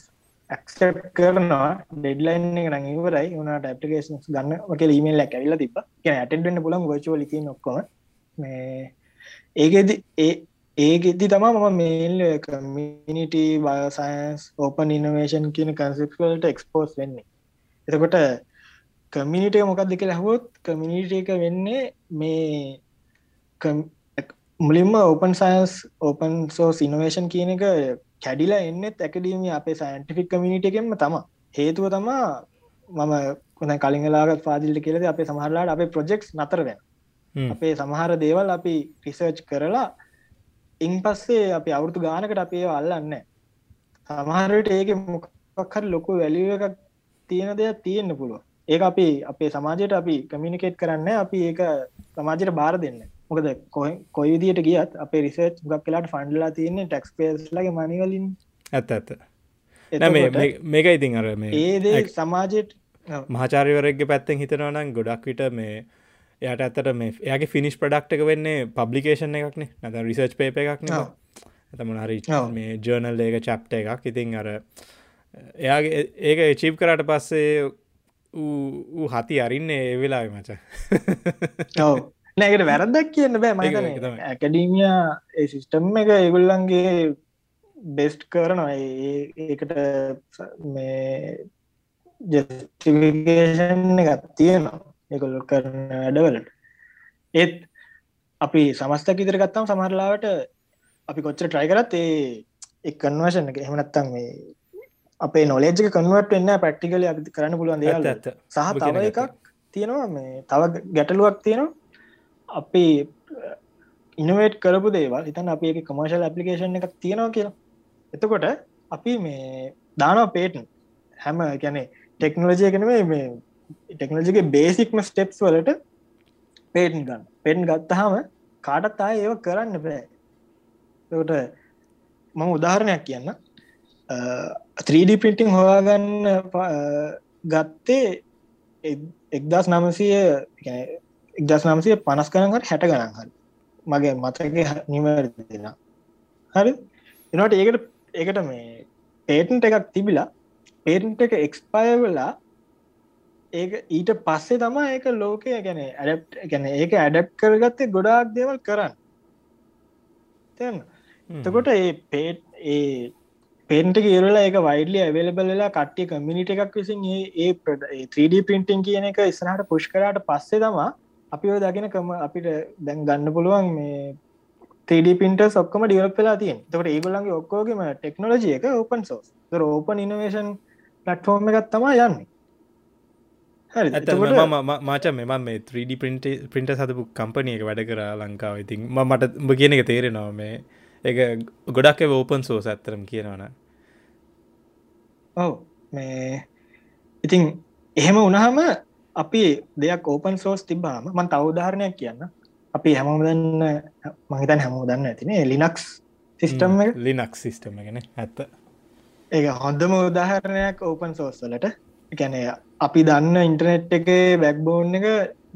ඇක්සප් කරනවා. ඩෙඩ්ලයින් එක නං ඉවරයි. වනට ඇපිකේෂන්ස් ගන්න. ඊමේල් ඇක් ඇවිල්ල තිබ කියන ඇටෙන්ඩන්න පුලන් ගොචෝ ලිති නොක්කොම මේ ඒගෙද ඒ ඒගෙදදි තමා මම මේල් කමිනිට බයසයින්ස් ඕපන් ඉනවේෂන් කියන කන්සිප්වලට එක්ස්පෝස් වෙන්නේ. එතකොට කමිනිට මොකක්ද කියලා හොත් කමිනිට එක වෙන්නේ මේ මුලින්ම ඕපන් සයින්ස් ඕපන් සෝස් ඉනවේෂන් කියන එක කැඩිලා එන්නෙත් ඇකඩීම අපේ සයින්ටිෆික් කමිනිට එකෙන්ම තම. හේතුව තමා මම කොන කලින්ලාගත් පාදිල්ට කියලද අපේ සමහරලාට අපේ ප්‍රජෙක්ස් නතරවෙන් අපේ සමහර දේවල් අපි රිසර්ච් කරලා ඉන් පස්සේ අපි අවුරතු ගානකට අපේ අල්ලන්න සමහරට ඒක මොකක්හර ලොකු වැලිුව එකක් තියෙන දෙයක් තියෙන්න්න පුළුව ඒ අපි අපේ සමාජයට අපි කමිනිකේට් කරන්න අපි ඒක සමාජයට බාර දෙන්න මොකද කොයි විදියට ගියත් අපේ රිසර්ච් ගක් කලාට ෆන්ඩලා තියන්නේ ටක්ස් පේස්ලගේ මනිවලින් ඇත්ත ඇත්ත. මේක ඉතින් අර ඒදේ සමාජයට මහාචාරවරගේ පැත්තෙන් හිතනවනම් ගොඩක් විට මේ එයට ඇත්තට මේ එයාගේ ෆිනිස් ප්‍රඩක්් එක වෙන්නේ පබ්ලිකේෂන් එකක්නේ. නැත රිසර්ච් පේප එකක් ඇතමන හරි මේ ජර්නල් ඒක චප්ට එකක්. ඉතින් අර එයාගේ ඒක චිප් කරට පස්සේ ඌ හති අරින්නේ ඒ වෙලා මච. ඔව නෑකට වැරදක් කියන්න බෑ මතන ඇකඩීමියා ඒ සිිස්ටම් එක ඒගොල්ලන්ගේ බෙස්ට් කරනවා. ඒකට මේ ජස්ටිකේෂන් එකත් තියෙනවා. එකොල්ල කරන වැඩවලට. ඒත් අපි සමස්තක ඉදිර ගත්තම් සමහරලාවට අපි කොච්චර ට්‍රයි කරත් ඒ එක් කන්වර්ෂන් එක. එහමනත්තම් මේ අපේ නොලේජ්ක කන්වර්ට වෙන්න පැක්ටිකල කරන්න පුළුවන් දේවල් සහ තව එකක් තියෙනවා මේ තව ගැටලුවක් තියෙනවා අපි uh, ඉනවේට් කරපු දේවල් ඉතන් අපි එක කමර්ශල් ඇපලිකේෂන් එකක් තියෙනවා කියලා. එතකොට අපි මේ දානවා පේටන් හැම ගැනේ ටෙක්නෝලජය කන මේ ටෙක්නෝජික බේසික්ම ස්ටෙප්ස් වලට පේටන් ගන්න. පෙන් ගත්තහම කාටත් අය ඒව කරන්න බෑ. ට මම උදාහරණයක් කියන්න 3D පිටිං හොයාගන්න uh, ගත්තේ එක්දස් නමසය එක්දස් නමසය පනස් කනකට හැට ගණන් හරි. මගේ මතක නිවැරදින හරි? එනට ඒකට ඒකට මේ පේටන්ට එකක් තිබිලා පේටන්ට එක එක්ස්පය වෙලා ඒක ඊට පස්සේ තමා ඒක ලෝකය ගැන ඇඩප් ගැන ඒක ඇඩප් කරගත්තේ ගොඩාක් දේවල් කරන්න. තැන් එතකොට ඒ පේට් ඒ පෙන්ට කියරලා එක වයිඩලි ඇවලබලලා කට්ටිය කමිනිට එකක් විසින් ඒ 3D පින්ටිං කියන එක ඉස්නහට පුෂ් කරට පස්සේ තමා අපි ඔය දගෙන කම අපිට දැන් ගන්න පුළුවන් මේ 3D පින්ට ඔක්කම ඩියලප් වෙලා තියෙන් තකට ඒගොල්ලන්ගේ ඔක්කෝගේම ටෙක්නෝජිය එක ඕපන් සෝස් ඕපන් ඉනවේෂන් පලට්ෆෝර්ම් එකත් තමා යන්නේ. හරි ඇත මාච මෙම මේ 3D පින්ට පින්ට සතපු කම්පනය එක වැඩ කර ලංකාව. ඉතින් ම මට උඹ කියන එක තේරෙනවා මේ එක ගොඩක් ඕපන් සෝස් ඇත්තරම් කියනවන ඔව. මේ ඉතින් එහෙම උනහම අපි දෙයක් ඕපන් සෝස් තිබාම මන් තවදාහරණයක් කියන්න. අපි හැමෝම දන්න මහිතන් හැමෝ දන්න ඇතිනේ ලිනක්ස් සිිස්ටම් ලිනක් සිිස්ටම ගෙන ඇත්ත. ඒ හොඳම උදාහරණයක් ඕපන් සෝස්සලට ගැන අපි දන්න ඉන්ටර්නෙට් එක බැක්බෝන් එක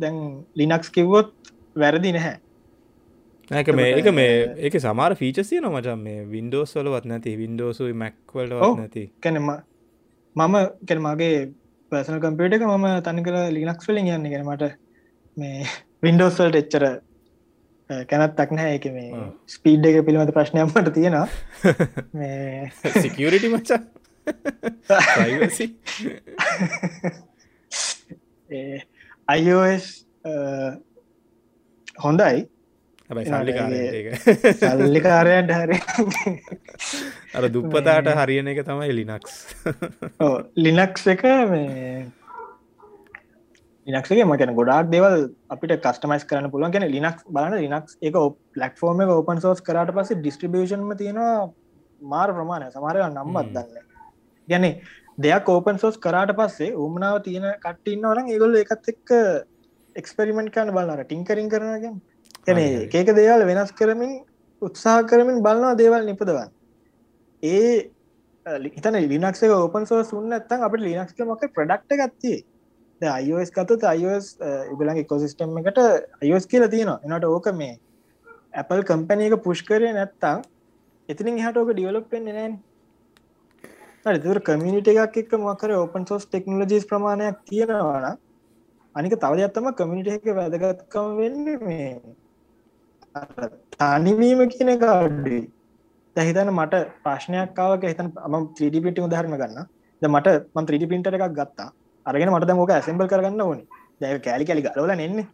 දැන් ලිනක්ස් කිව්වොත් වැරදි නැහැ. ඒක මේ එක මේ ඒක සමාර ෆීචසිය න මචන් මේ වින්ඩෝස් වලවත් නැති වින්ඩෝසුයි මැක්වල්ට නැති. කැනම මම කැන මගේ පර්සන කම්පියට එක මම තනි කර ලිනක්ස් වලින් යන්න ගැනමට මේ වින්ඩෝස්වල්ට එච්චර කැනත් තක්නෑ එක මේ ස්පීඩ් එක පිළිබඳ ප්‍රශ්නයක්මට තියෙනවා. සිකරිටි මචා. අයිෝස් හොඳයි හැබයි සල්ලිකාරයට හරි. අර දුප්පතාට හරියන එක තමයි ලිනක්ස්. ලිනක්ස් එක මේ ලිනක්ගේ මකන ගොඩක් දෙවල් අපිට කස්ටමයිස් කරන්න පුළුවන්. ගැන ලිනක්ස් බලන ලිනක්ස් එක පලක්ෆෝර්ම එක ඕපන් සෝස් කරට පස්සේ ඩිස්ට්‍රිබියෂන්ම තියෙනවා මාර ප්‍රමාණය සමාරය නම්බත් දන්න ගැන දෙයක් ඕපන් සෝස් කරාට පස්සේ උමනාව තියෙන කට්ටින්න වන ඒගොල්ල එකත් එක්ක එක්ස්පෙරිමෙන්ට් කන්න බලන්නට ටිංකරින් කරනගෙන් ගැන ඒක දේවල් වෙනස් කරමින් උත්සාහ කරමින් බලන්නවා දේවල් නිපදවන් ඒ ඉතන ලිනක්ේ ඕපන් සෝ සුන්න ඇත්තන් අපට ලිනක්ක මොක ප්‍රඩක්ට ගත්තේ අයිස් කතුත් අයිස් ඉගලන් කොසිස්ටම් එකට අයෝස් කියල තියෙනවා. එනට ඕක මේ Apple කම්පැනය එක පුෂ් කරය නැත්තං එතිනින් හට ඕක ඩියවලප්ෙන් නෑන් තුර කමිනිට එකක් එක් මකර ඕපන් සෝස් ටෙක්නෝජිස් ප්‍රමාණයක් තියෙනවාන අනික තවද ඇත්තම කමිනිට එක වැදගත්කම වෙන්න මේ තනිවීම කියන කාඩුයි දැහිතන මට ප්‍රශ්නයක්කාවක හිතන් ම 3D පිටි උදාහරම ගන්න. ද මට මම් 3D පින්ටර එකක් ගත්තා. අරගෙන මට මෝක ඇසම්බල් කරගන්න ඕනි. දැව කෑලි කැලි ගලවල නෙන්නේ.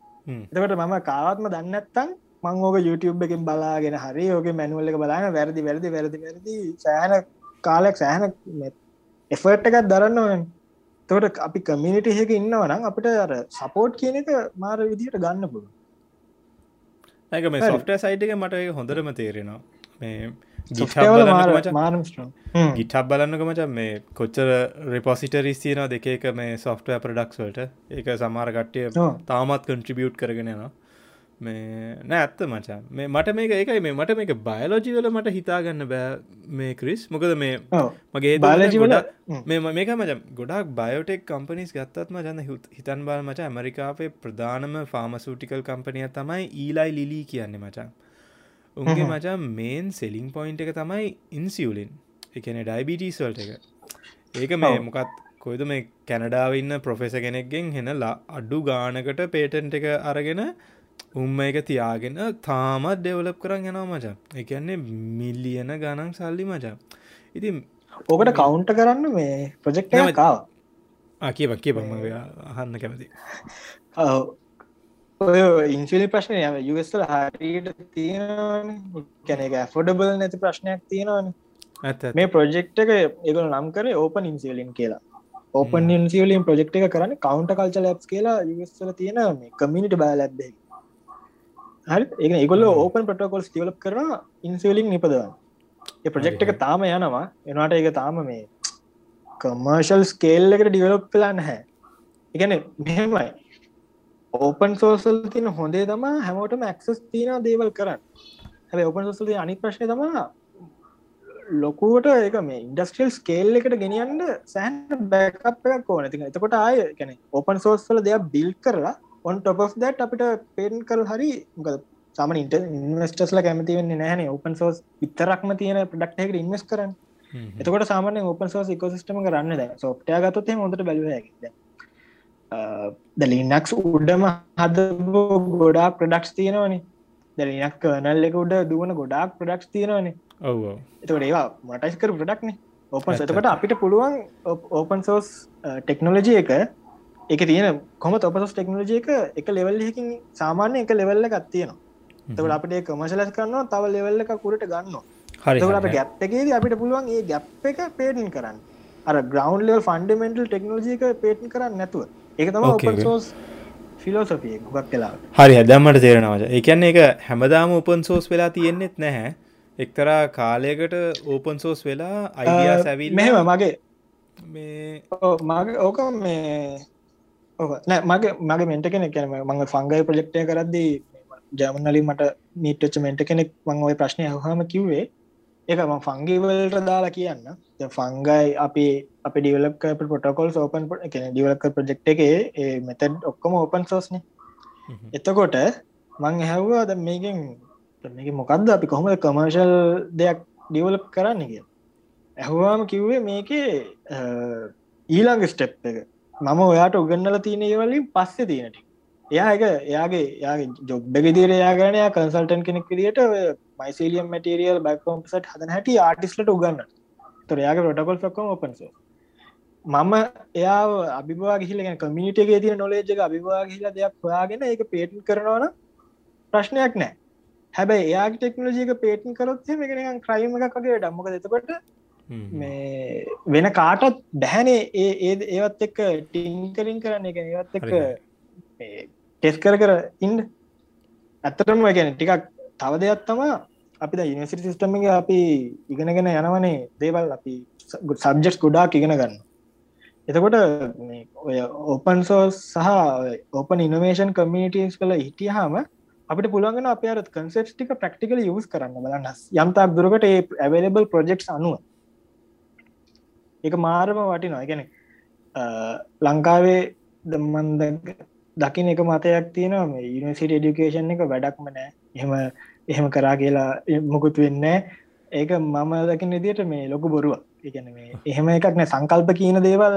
එතකට මම කාවත්ම දන්නත්තන් මංෝක YouTube එකින් බලාගෙන හරි ඕක මැනුවල්ල එක බලාන වැරදි වැරදි වැරදි වැරදි සෑන කාලයක් සෑහන එෆර්ට් එකත් දරන්න ඕන. තොට අපි කමිනිට හක ඉන්නවනම් අපිට අර සපෝට් කියන එක මාර විදිහට ගන්න පුළුව ඇක මේ සොෆ්ට සයිට් එක මට හොඳරම තේරෙනවා. මේ ගිටක් බලන්නක මචන් මේ කොච්චර රෙපොසිටරිස් තියන දෙක මේ සොෆ්ටය ප්‍රඩක්ස්වලට ඒක සමාර කට්ටිය තාමත් කන්ට්‍රිබියුට් කරගෙනවා මේ නෑ ඇත්ත මචා මේ මට මේක එකයි මේ මට මේක බයලෝජිවල මට හිතාගන්න බෑ මේ ක්‍රිස් මොකද මේ මගේ බාලජිවල මේ මේක මච ගොඩක් බයෝටෙක් කම්පනිස් ගත්තත්ම ජන්න හිතන් බාල මච ඇමරිකාපේ ප්‍රධානම ෆාමසූටිකල් කම්පනය තමයි ඊලයි ලිලී කියන්නේ මචා උන්ගේ මචා මේන් සෙලිං පොයින්් එක තමයි ඉන්සිියලින් එකන ඩයිබිටීස්වල්ට එක ඒක. මේ මොකත් කොයිද මේ කැනඩාවන්න ප්‍රොෆෙස කෙනෙක්ගෙන් හෙනලා අඩ්ඩු ගානකට පේටන්ට එක අරගෙන උම්ම එක තියාගෙන තාමත් ඩෙවලප් කරන්න යනවා මචා. එකන්නේ මිල්ලියන ගණන් සල්ලි මචා. ඉතින් ඕකට කවුන්ට කරන්න මේ ප්‍රජෙක්් කාව කිය බම අහන්න කැමති ඉන්සිලි ප්‍රශ්නය යුස්ල හරිට තියෙන කැන එක ෆොඩබල් නැති ප්‍රශ්නයක් තියෙනවාන. මේ ප්‍රජෙක්් එක ඒගල නම් කර ඕපන් ඉන්සිලින් කියලා. ඕපන් ඉන්සිලින් ප්‍රජෙක්් එක කරන්න කවන්ට කල්ච ලැබ් කියලා යුස්ල තියෙන කමිනිට බෑ ලැබ්බේ හරි. ඒ ඒගොල්ල ඕපන් පටකොල්ස් ටියවලප් කරන ඉන්සිවලින් නිපදවන්න ඒ ප්‍රජෙක්් එක තාම යනවා. එනවාට ඒක තාම මේ කමර්ශල් ස්කේල් එකට ඩිවලප් කලා නැහැ. එකන මෙහෙමයි. ඕපන් සෝසල් තින හොඳේ තම හැමෝටම ඇක්සස් තියන දේවල් කරන්න. හැබ ඕපන් සෝසල් අනි ප්‍රශ්නය තමා ලොකුවට එක මේ ඉන්ඩස්ට්‍රියල් ස්කේල් එකට ගෙනියන්න සෑන් බැකප් එකක් ඕන. ති එතකොට ආය කැන ඕපන් සෝස්සල දෙයක් බිල් කරලා ඔන් ටොප් දැට අපිට පේන් කල් හරි සම ඉට ඉන්වස්ටස්ල කැමති වෙන්න නෑන ඕපන් සෝස් විතරක්ම තියෙන ප්‍රඩක්්හකට ඉන්වස් කරන්න. එතකොට සාමන ඕපන් සෝස් එකෝසිස්ටම කරන්න ද සොප්ටය ගතොත් හොට බැලුවද දලිනක්ස් උඩම හද ගොඩා ප්‍රඩක්ස් තියෙනවනේ. දලිනක් කනල් එක උඩ දුවන ගොඩාක් ප්‍රඩක්ස් තියෙනවනේ. එතකට ඒවා මටයිස්කර ප්‍රඩක්නේ ඕපන් සතකට අපිට පුළුවන් ඕපන් සෝස් ටෙක්නෝලජි එක එක තියෙන කොම තොපසස් ටෙක්නෝජි එක? එක ලෙවල්ලකින් සාමාන්‍ය එක ලෙවල්ල ගත්තියනවා තකට අපට කමශලස් කරන්න තව ලෙවල්ල එක කුරට ගන්න හරි තකට අප ගැප් එකේද අපිට පුළුවන් ඒ ගැප් එක පේටන් කරන්න. අර ග්‍රවන්් ලෙවල් ෆන්ඩමෙන්ටල් ටෙක්නෝජික පේටන් කරන්න නැතුව. ඒක තම සෝස් ෆිලෝසොපිය ගක් කලා හරි හැදම්මට තේරෙනවාට එකන්න එක හැමදාම ඕපන් සෝස් වෙලා තියෙන්නෙත් නැහැ. එක්තරා කාලයකට ඕපන් සෝස් වෙලා අයිඩියා සැවිල් මෙහෙම මගේ මේ ඕක මේ නෑ මගේ මගේ මෙන්ට කෙනෙක් කැන මඟ ෆංගයි ප්‍රජෙක්ටය කරද්දී ජමනලි මට නීටච මෙන්ට කෙනෙක් මං ඔය ප්‍රශ්නය හහම කිව්වේ ඒක ම ෆංගිවලට දාලා කියන්න. ෆංගයි අපි අප ඩිවලක් පොටකොල් ඕපන් කෙන ඩිවලක ප්‍රජෙක්් එක ඒ මෙතඩ් ඔක්කොම ඕපන් සෝස්න එතකොට මං හැව්වා ද මේකින් මේක මොකක්ද අපි කොහොම කමර්ශල් දෙයක් ඩිවලප් කරන්න? කිය ඇහවාම කිව්වේ මේකේ ඊළඟ ස්ටෙප් එක මම ඔයාට උගන්නල තියෙන ඒවලින් පස්සෙ තියෙනට එයා එක එයාගේ යාගේ ජොබ්බ ගෙදිර යාගනය කන්සල්ටන් කෙනෙක් විදිට මයිසිලියම් මටරියල් බයිකෝම්සට හදන හැට ආටිස්ලට උගන්න තොර යාගේ පොටකොල් ක්කොම ඔපන්සෝ මම එයා අභිවා ගහිල කමිනිටගේ තිය නොලේජ අභිවා ගහිල දෙයක් හොයාගෙන ඒක පේටන් කරනවන ප්‍රශ්නයක් නෑ හැබැයි එයා ටෙක්නෝජික පේටන් කරොත් මේකන ක්‍රයිම එකක්ගේ ඩම්මක දෙතකොට මේ වෙන කාටත් බැහැනේ. ඒ ඒ ඒවත් එක්ක ටිංකරින් කරන්න. එක ඒවත් එක්ක ටෙස් කර කර ඉන්ඩ ඇත්තටම ගැන ටිකක් තව දෙයක් තමා අපි ඉනිසිට සිිස්ටම්ගේ අපි ඉගෙනගෙන යනවනේ. දේවල් අපි සබ්ජෙක්ස් ගොඩාක් ඉගෙන ගන්න. එතකොට ඔය ඕපන් සෝස් සහ ඕපන් ඉනවේෂන් කමියටස් කළ හිටියහම අපිට පුළුවන්ගෙන අප අර කන්සෙප් ටික ප්‍රක්ටිකල යස් කරන්න බලන්න. යම්තාක් දුරකට ඒ ඇවලබල් ප්‍රජෙක්් අනුව එක මාරම වටිනවා. ගැන ලංකාවේ දම්මන්ද දකින එක මතයක් තියෙනවා මේ යනිසිට ඩිකේෂන් එක වැඩක්ම නෑ. එහෙම එහෙම කරා කියලා මොකුත් වෙන්න ඒක මම දකින විදිට මේ ලොකු බොරුව එකන මේ එහෙම එකක් නෑ. සංකල්ප කියන දේවල්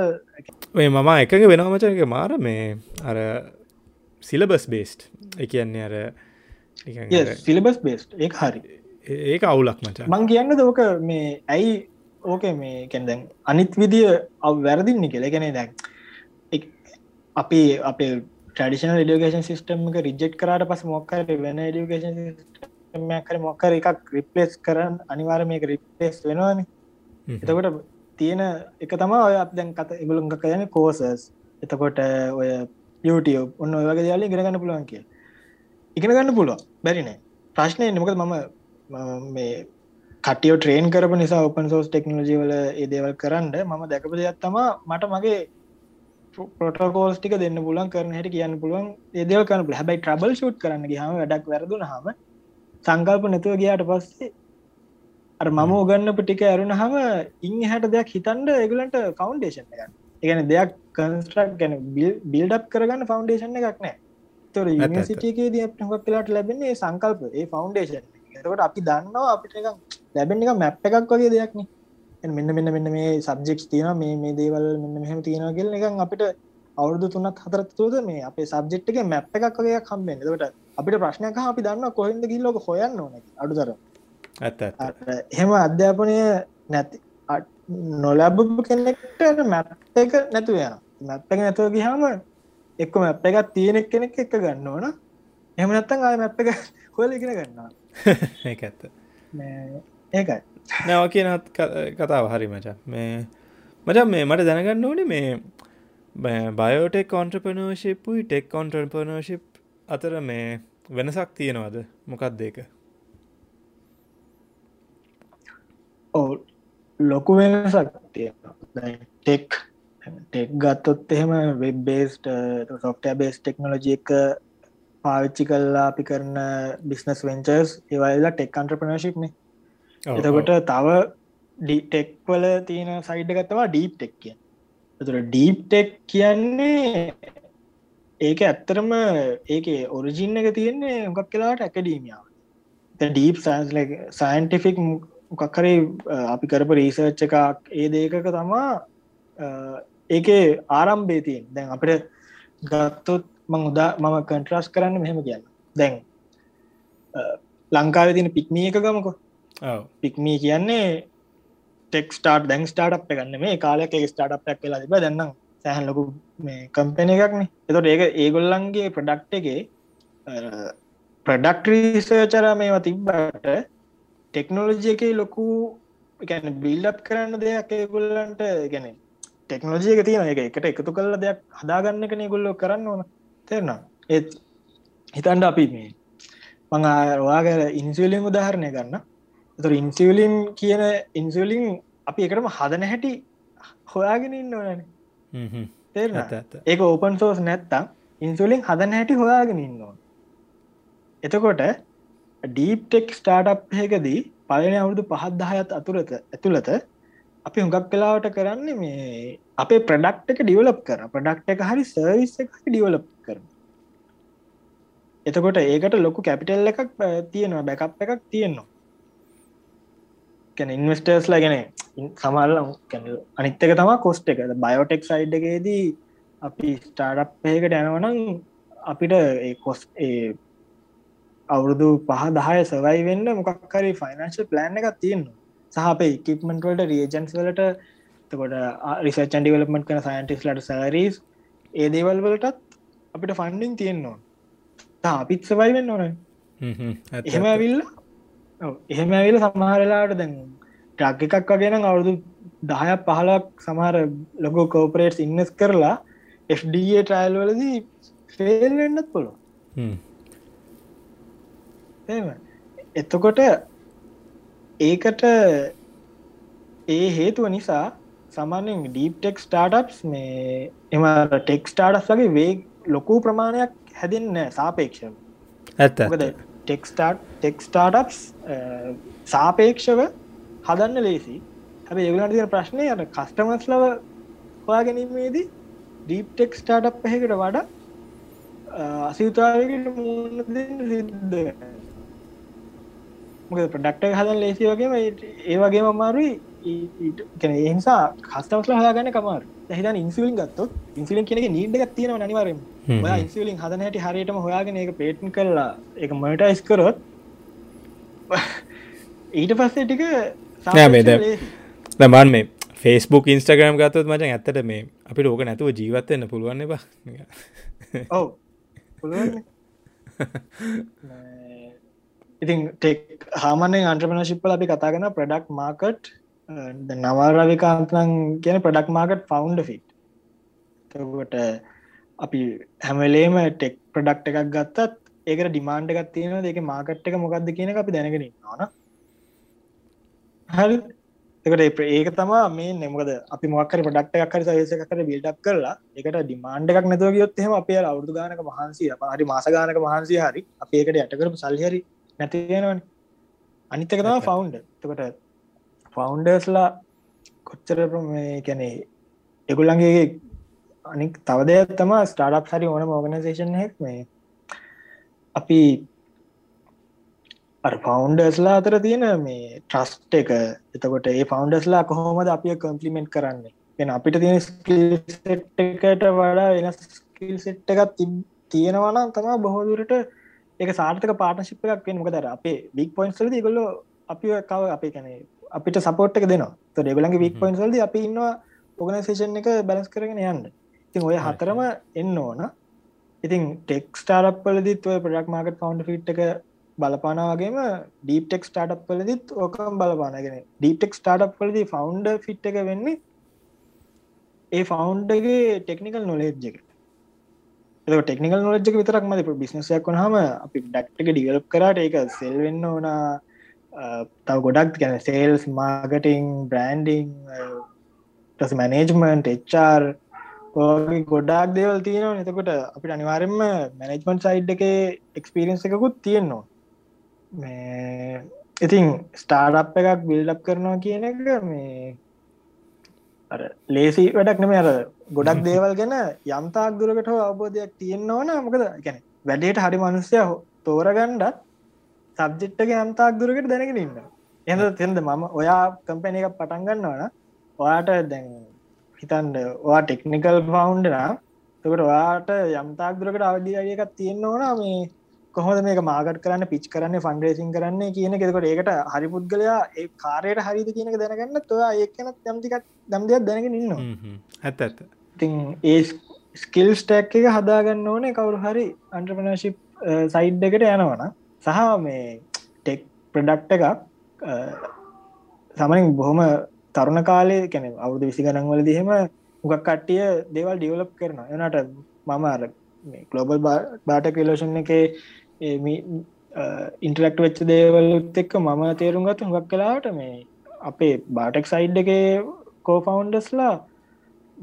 ඔය මම එකඟ වෙනමචක මාර මේ අර සිලබස් බේස්ට් එකන්නේ අර සිලබස් බේස්ට් ඒ හරි. ඒක අවුලක් මච. මං කියන්න දෝක මේ ඇයි ඕක මේ කැන්දැන් අනිත් විදිිය අව වැරදින්න කෙල ගැන දැන් අපි අපේ ටඩිෂන ඩියගේෂන් සිස්ටම් එක රිජෙක්් කරට පස මොක්කර වෙන ඩියගේෂන් කර මොක්කර එකක් රිපලේස් කරන්න අනිවාර මේක රිපලේස් වෙනවාන. එතකොට තියෙන එක තමා ඔය දැන් කත ඉගුළුන්ග කයන කෝසස් එතකොට ඔය YouTube ඔන්න ඔය වගේ යාල ඉගෙනගන්න පුළුවන් කිය ඉගෙන ගන්න පුළුවන්. බැරිනෑ ප්‍රශ්නය නමකද මම මේ කටියෝ ට්‍රේන් කරප නිසා ඔපන් සෝස් ටෙක්නෝජි වල ඒදේවල් කරන්න මම දැකප දෙයක් තම මට මගේ පොටකෝස් ටික දෙන්න පුලන් කරන හට කියන්න පුළුවන් ඒදව කන හැබයි ට්‍රබල් ෂුට් කරන්න හම වැඩක් වැරදුන හම සංකල්ප නැතුව ගයාට පස්සේ මම උගන්නප ටික ඇරුණ හම ඉං හැට දෙයක් හිතන්ඩ ඒගලන්ට ෆෞන්ඩේෂන් එක එකන දෙයක් කන්ස්ට්‍රක් ගැන බිල්ඩක් කරගන්න ෆෞන්ඩේෂන් එකක් නෑ. තොර යනිසිටගේ ද හොක් කලාට ලැබෙන්නේ සංකල්ප ඒ ෆෞන්ඩේෂන් එතකොට අපි දන්නවා අපිට ලැබෙන එක මැප් එකක් වගේ දෙයක්න. මෙන්න මෙන්න මෙන්න මේ සබ්ජෙක්ස් තියෙන මේ මේ දේවල් මෙන්න මෙහම තියෙන කියල එක අපිට අවුදු තුනත් හතරත් තුද මේ අපේ සබ්ජෙක්් එක මැප් එකක් වගේ කම්බෙන් ට අපිට ප්‍රශ්නයක අපි දන්න කොහෙද ගිල්ලෝක හොයන්න ඕන ඇත්ත එහෙම අධ්‍යාපනය නැති නොලැබ කෙනෙක්ට මැප් එක නැතු යන මැප් එක නැතුව ගහම එක්ක මැප් එකක් තියෙනෙක් කෙනෙක් එක ගන්න ඕන. එහම නැත්තන් ආය මැප් එක හොල ඉගෙන ගන්නවා ඒ ඇත්ත. ඒකයි. නැව කියනත් කතාව හරි මචා. මේ මචන් මේ මට දැනගන්න ඕනේ මේ බයෝටෙක් කොන්ට්‍රපනෝශිප්පුයි ටෙක් කොන්ට්‍රපනෝශිප් අතර මේ වෙනසක් තියෙනවද? මොකක් දෙක ඕ ලොකු වෙනසක් තියෙන ටෙක් ටෙක් ගත්තොත් එහෙම web based soft base technology එක පාවිච්චි කල්ලා අපි කරන බිස්නස් වෙන්චර්ස් ඒවල්ලා ටෙක් අන්ට්‍රපනශිප්න එතකොට තව ඩිටෙක්වල තියෙන සයිඩ ගත්තවා ඩීප් ටෙක් කිය තුර ඩීප් ටෙක් කියන්නේ ඒක ඇත්තරම ඒක ඔරිජින්න එක තියෙන්නේ මොකක් කියලාට ඇකඩීමියාව ඩීප් සයින්ස් සයින්ටිෆික් මොකක්කරේ අපි කරප රීසර්ච් එකක් ඒ දේකක තමා ඒකේ ආරම්භේ තියෙන් දැන් අපට ගත්තොත් මං උදා මම කන්ට්‍රස් කරන්න මෙහෙම කියන්න. දැන් ලංකාව තින පික්මිය එක ගමකො. පික්මී කියන්නේ ටෙක් ස්ටාර්ට් දැන් ස්ටාර්ට් ගන්න මේ කාලක ස්ටාර්ට් ක් කියලා තිබ දන්න සෑහන් ලොකු මේ කම්පෙන එකක්න එතොට ඒක ඒගොල්ලන්ගේ ප්‍රඩක්් එකේ ප්‍රඩක්ට රීසචර මේවා තිබ්බට ටෙක්නෝලජි එක ලොකු ගැන බිල්ඩප් කරන්න දෙයක් ඒගොල්ලන්ට ගැන ටෙක්නෝජිය එක තියෙන එක එකට එකතු කල්ල දෙයක් හදාගන්න එක ගොල්ලො කරන්න ඕන තෙරනම් ඒත් හිතන්ඩ අපි මේ මං වාගර ඉන්සිවලින් උදාහරණය ගන්න. තුර ඉන්සිවලින් කියන ඉන්සිවලින් අපි එකටම හදන හැටි හොයාගෙන ඉන්න ඕනන. තේරන ඒක ඕපන් සෝස් නැත්තම් ඉන්සුලින් හදන හැටි හොයාගෙන ඉන්නවා එතකොට ඩීප්ටෙක් ස්ටාටප් එකදී පලන අවුරුදු පහත් දහයත් අතුරත ඇතුළත අපි හුඟක් කලාවට කරන්න මේ අපේ ප්‍රඩක්් එක ඩිවලප් කර ප්‍රඩක්් එක හරි සර්විස් එක කරන එතකොට ඒකට ලොකු කැපිටල් එකක් තියෙනවා බැකප් එකක් තියෙනවා. කැන ඉන්වස්ටර්ස්ලා ගැන සමල්ල අනිත්තක තම කොස්ට එක බයෝටෙක් සයිඩ් එකේදී අපි ස්ටාඩප් එකට යනවනම් අපිට කොස් අවුරුදු පහ දහය සවයි වෙන්න මොකක්කරි ෆයිනන්ශල් ප්ලෑන් එකක් තියෙන්නවා සහ අප ඉකිපමෙන්ටවලට රියජන්ස් වලට තකොට රිසර්චන් ඩිවලපමට කන සයින්ටිස් ලට සරීස් ඒ දේවල් වලටත් අපිට ෆන්ඩිං තියෙන්නවා අපිත් සවයි වෙන්න ඕන. එහෙම ඇවිල්ල එහෙම ඇවිල සමහරලාට දැන් ටක් එකක් වගෙන අවුරුදු දහයක් පහලක් සමහර ලොකෝ කෝපරේට් ඉන්නස් කරලා FDA ට්‍රයිල් වලදී ෆේල් වෙන්නත් පොළො එතකොට ඒකට ඒ හේතුව නිසා සමානෙන් ඩීප්ටෙක් ස්ටාටප්ස් මේ එම ටෙක් ස්ටාටස් වගේ වේ ලොකු ප්‍රමාණයක් හැදෙන්න සාපේක්ෂව. ඇත්ත ටෙක්ස්ටාට් ටෙක් ස්ටාටප්ස් සාපේක්ෂව හදන්න ලේසි. හැබ ඒගලට තින ප්‍රශ්නය යට කස්ටමස් ලව හොයා ගැනීමේදී ඩීප්ටෙක් ස්ටාටප් පහකට වඩා අසිතාවකට මුණ සිද්ධ මොක ප්‍රඩක්ට හදන් ලේසි වගේම ඒ වගේ අමාරුයි කැන ඒනිසා කස්ටවස්ල හදාගන්න කමාර හිතන් ඉන්සිලින් ගත්තොත් ඉන්සිලින් කෙනෙ නීඩ එකක් තියෙනව නිවරම ඔය ඉන්සිලින් හදන හැටි හරියටම හොයාගෙන එක පේටන් කරලා එක මටයිස් කරොත් ඊට පස්සේ ටික නෑමේද දමන් මේ ෆෙස්බුක් ඉන්ස්ටග්‍රම් ගත්තොත් මචන් ඇත්තට මේ අපි ලෝක නැතුව ජීවත්වන්න පුළුවන් බා ඔව. ඉතින් ටෙක් හාමනෙන් අන්ට්‍රපනශිප්පල අපි කතාගෙන ප්‍රඩක්් මාකට් නවාරවිකාන්තන් කියන ප්‍රඩක් මාකට් ෆවන්් ෆිට් තකොට අපි හැමලේම ටෙක් ප්‍රඩක්් එකක් ගත්තත් ඒක ඩිමාන්ඩ එකක් තියෙන දෙක මාකට් එක මොකක්ද කියන අපි දැනගෙන න හරි. එකට ඒක තමා මේ නෙමකද අපි මොක්කර පඩක්ට එකක්කර සයසකර බිල්ඩක් කරලා එකට ඩිමාන්ඩ එකක් නැතුව ගයොත්හෙම අපේ අවුදු ගානක මහන්සිය හරි මාසගානක මහන්සිය හරි අප ඒකට යටකරපු සල්හරි නැතිවෙනවන අනිත්තක තම ෆවන්් තකට ෆවන්ඩර්ස්ලා කොච්චර කැනේ එකුල්ලන්ගේ අනික් තවදය තම ස්ටාඩප් හරි ඕන ඕගනසේෂන් හෙක් මේ අපි ෆවන්ඩර්ස්ලා අතර තියෙන මේ ට්‍රස්ට එක. එතකොට ඒ ෆවන්ඩස්ලා කොහොමද අපිය කම්පලිමෙන්ට් කරන්නේ? එ අපිට තියෙන ස්කිල්සෙට්කට වඩා වෙනස් ස්කිල් සෙට් එකත් තියෙනවනම් තම බොහෝදුරට ඒක සාර්ථක පාටශිප් එකක් වෙන මොකදර අපේ වික් පොයින්ස්ලද ගොල්ල අපි කව අපේ කැනේ අපිට සපෝට් එක දෙනවා. ත ඩෙගලගේ වික් පොයින්ස්ල්ද අපි ඉන්නවා ඔගනසේෂන් එක බැලස් කරගෙන යන්න. ඉතින් ඔය හතරම එන්න ඕන. ඉතින් ටෙක් ස්ටාරප් පලදිත් ඔය ප්‍රඩක් මාර්කට් ෆවන්් ෆිට් එක බලපානවාගේම ඩීප්ටෙක් ස්ටාටප් පලදිත් ඕකම් බලපානගෙන ඩීප්ටෙක් ස්ටාටප් පලදි ෆවන්් ෆිට් එක වෙන්නේ ඒ ෆවන්්ගේ ටෙක්නිකල් නොලේජ් එක. ටෙක්නිකල් නොලජ්ක විතරක් මද බිස්නසයක් වනහම අපි ඩක්ටක ඩිවලප් කරට ඒක සෙල් වෙන්න ඕන තව ගොඩක් ගැන සේල්ස් මාගටිං බ්‍රන්ඩිං ටස් මැනේජ්මන්ට් එච්චර් ගොඩක් දේවල් තියෙනවා එතකොට අපිට අනිවාරෙන්ම මැනෙජ්මන්් සයිඩ් එක එක්ස්පිරියන්ස එකකුත් තියෙන්නවා මේ ඉතින් ස්ටාර්ට් එකක් බිල්ඩප් කරනවා කියන එක මේ ලේසි වැඩක් නෙම අර ගොඩක් දේවල් ගැන යම්තාක් දුරකට අවබෝධයක් තියෙන්න්න ඕන මොකද? ගැන වැඩේට හරි මනුස්්‍යය තෝරගණ්ඩත් සබ්ජෙට්ක යම්තාක් දුරකට දැනගෙන ඉන්න. එඳ තෙන්ද මම ඔයා කම්පැන එකක් පටන්ගන්නවන ඔයාට දැන් හිතන්ඩ වා ටෙක්නිකල් පවන්්ඩනා තකට ඔයාට යම්තාක් දුරකට අවධිය එකක් තියෙන්න්න ඕන. මේ කොහොද මේක මාගට කරන්න පිච් කරන්න ෆන්ඩරේසින් කරන්න කියන කෙකට ඒකට හරි පුද්ගලයා ඒ කාරයට හරිද කියනක දැනගන්න තුවා ඒකන යම්තිකක් දම්දයක් දැනගෙන ඉන්න ඇත්ත ඇත්ත. ඉතින් ඒ ස්කිල් ස්ටැක් එක හදාගන්න ඕනේ. කවරු හරි අන්ට්‍රපනශිප් සයිඩ් එකට යනවන සහ මේ ටෙක් ප්‍රඩක්ට එකක් සමනින් බොහොම තරුණ කාලය කැන අවුදු විසි ගනන්වල දිහෙම උගක් කට්ටිය දේවල් ඩියවලප් කරන එනට මම අර ගලෝබල් බාට කලෝෂන් එක ඉන්ටරක්ට වෙච්ච දේවල්ත් එක්ක මම තේරුම් ගත්තු හුඟක් කලාට මේ අපේ බාටෙක් සයිඩ් එක කෝෆවන්ඩස්ලා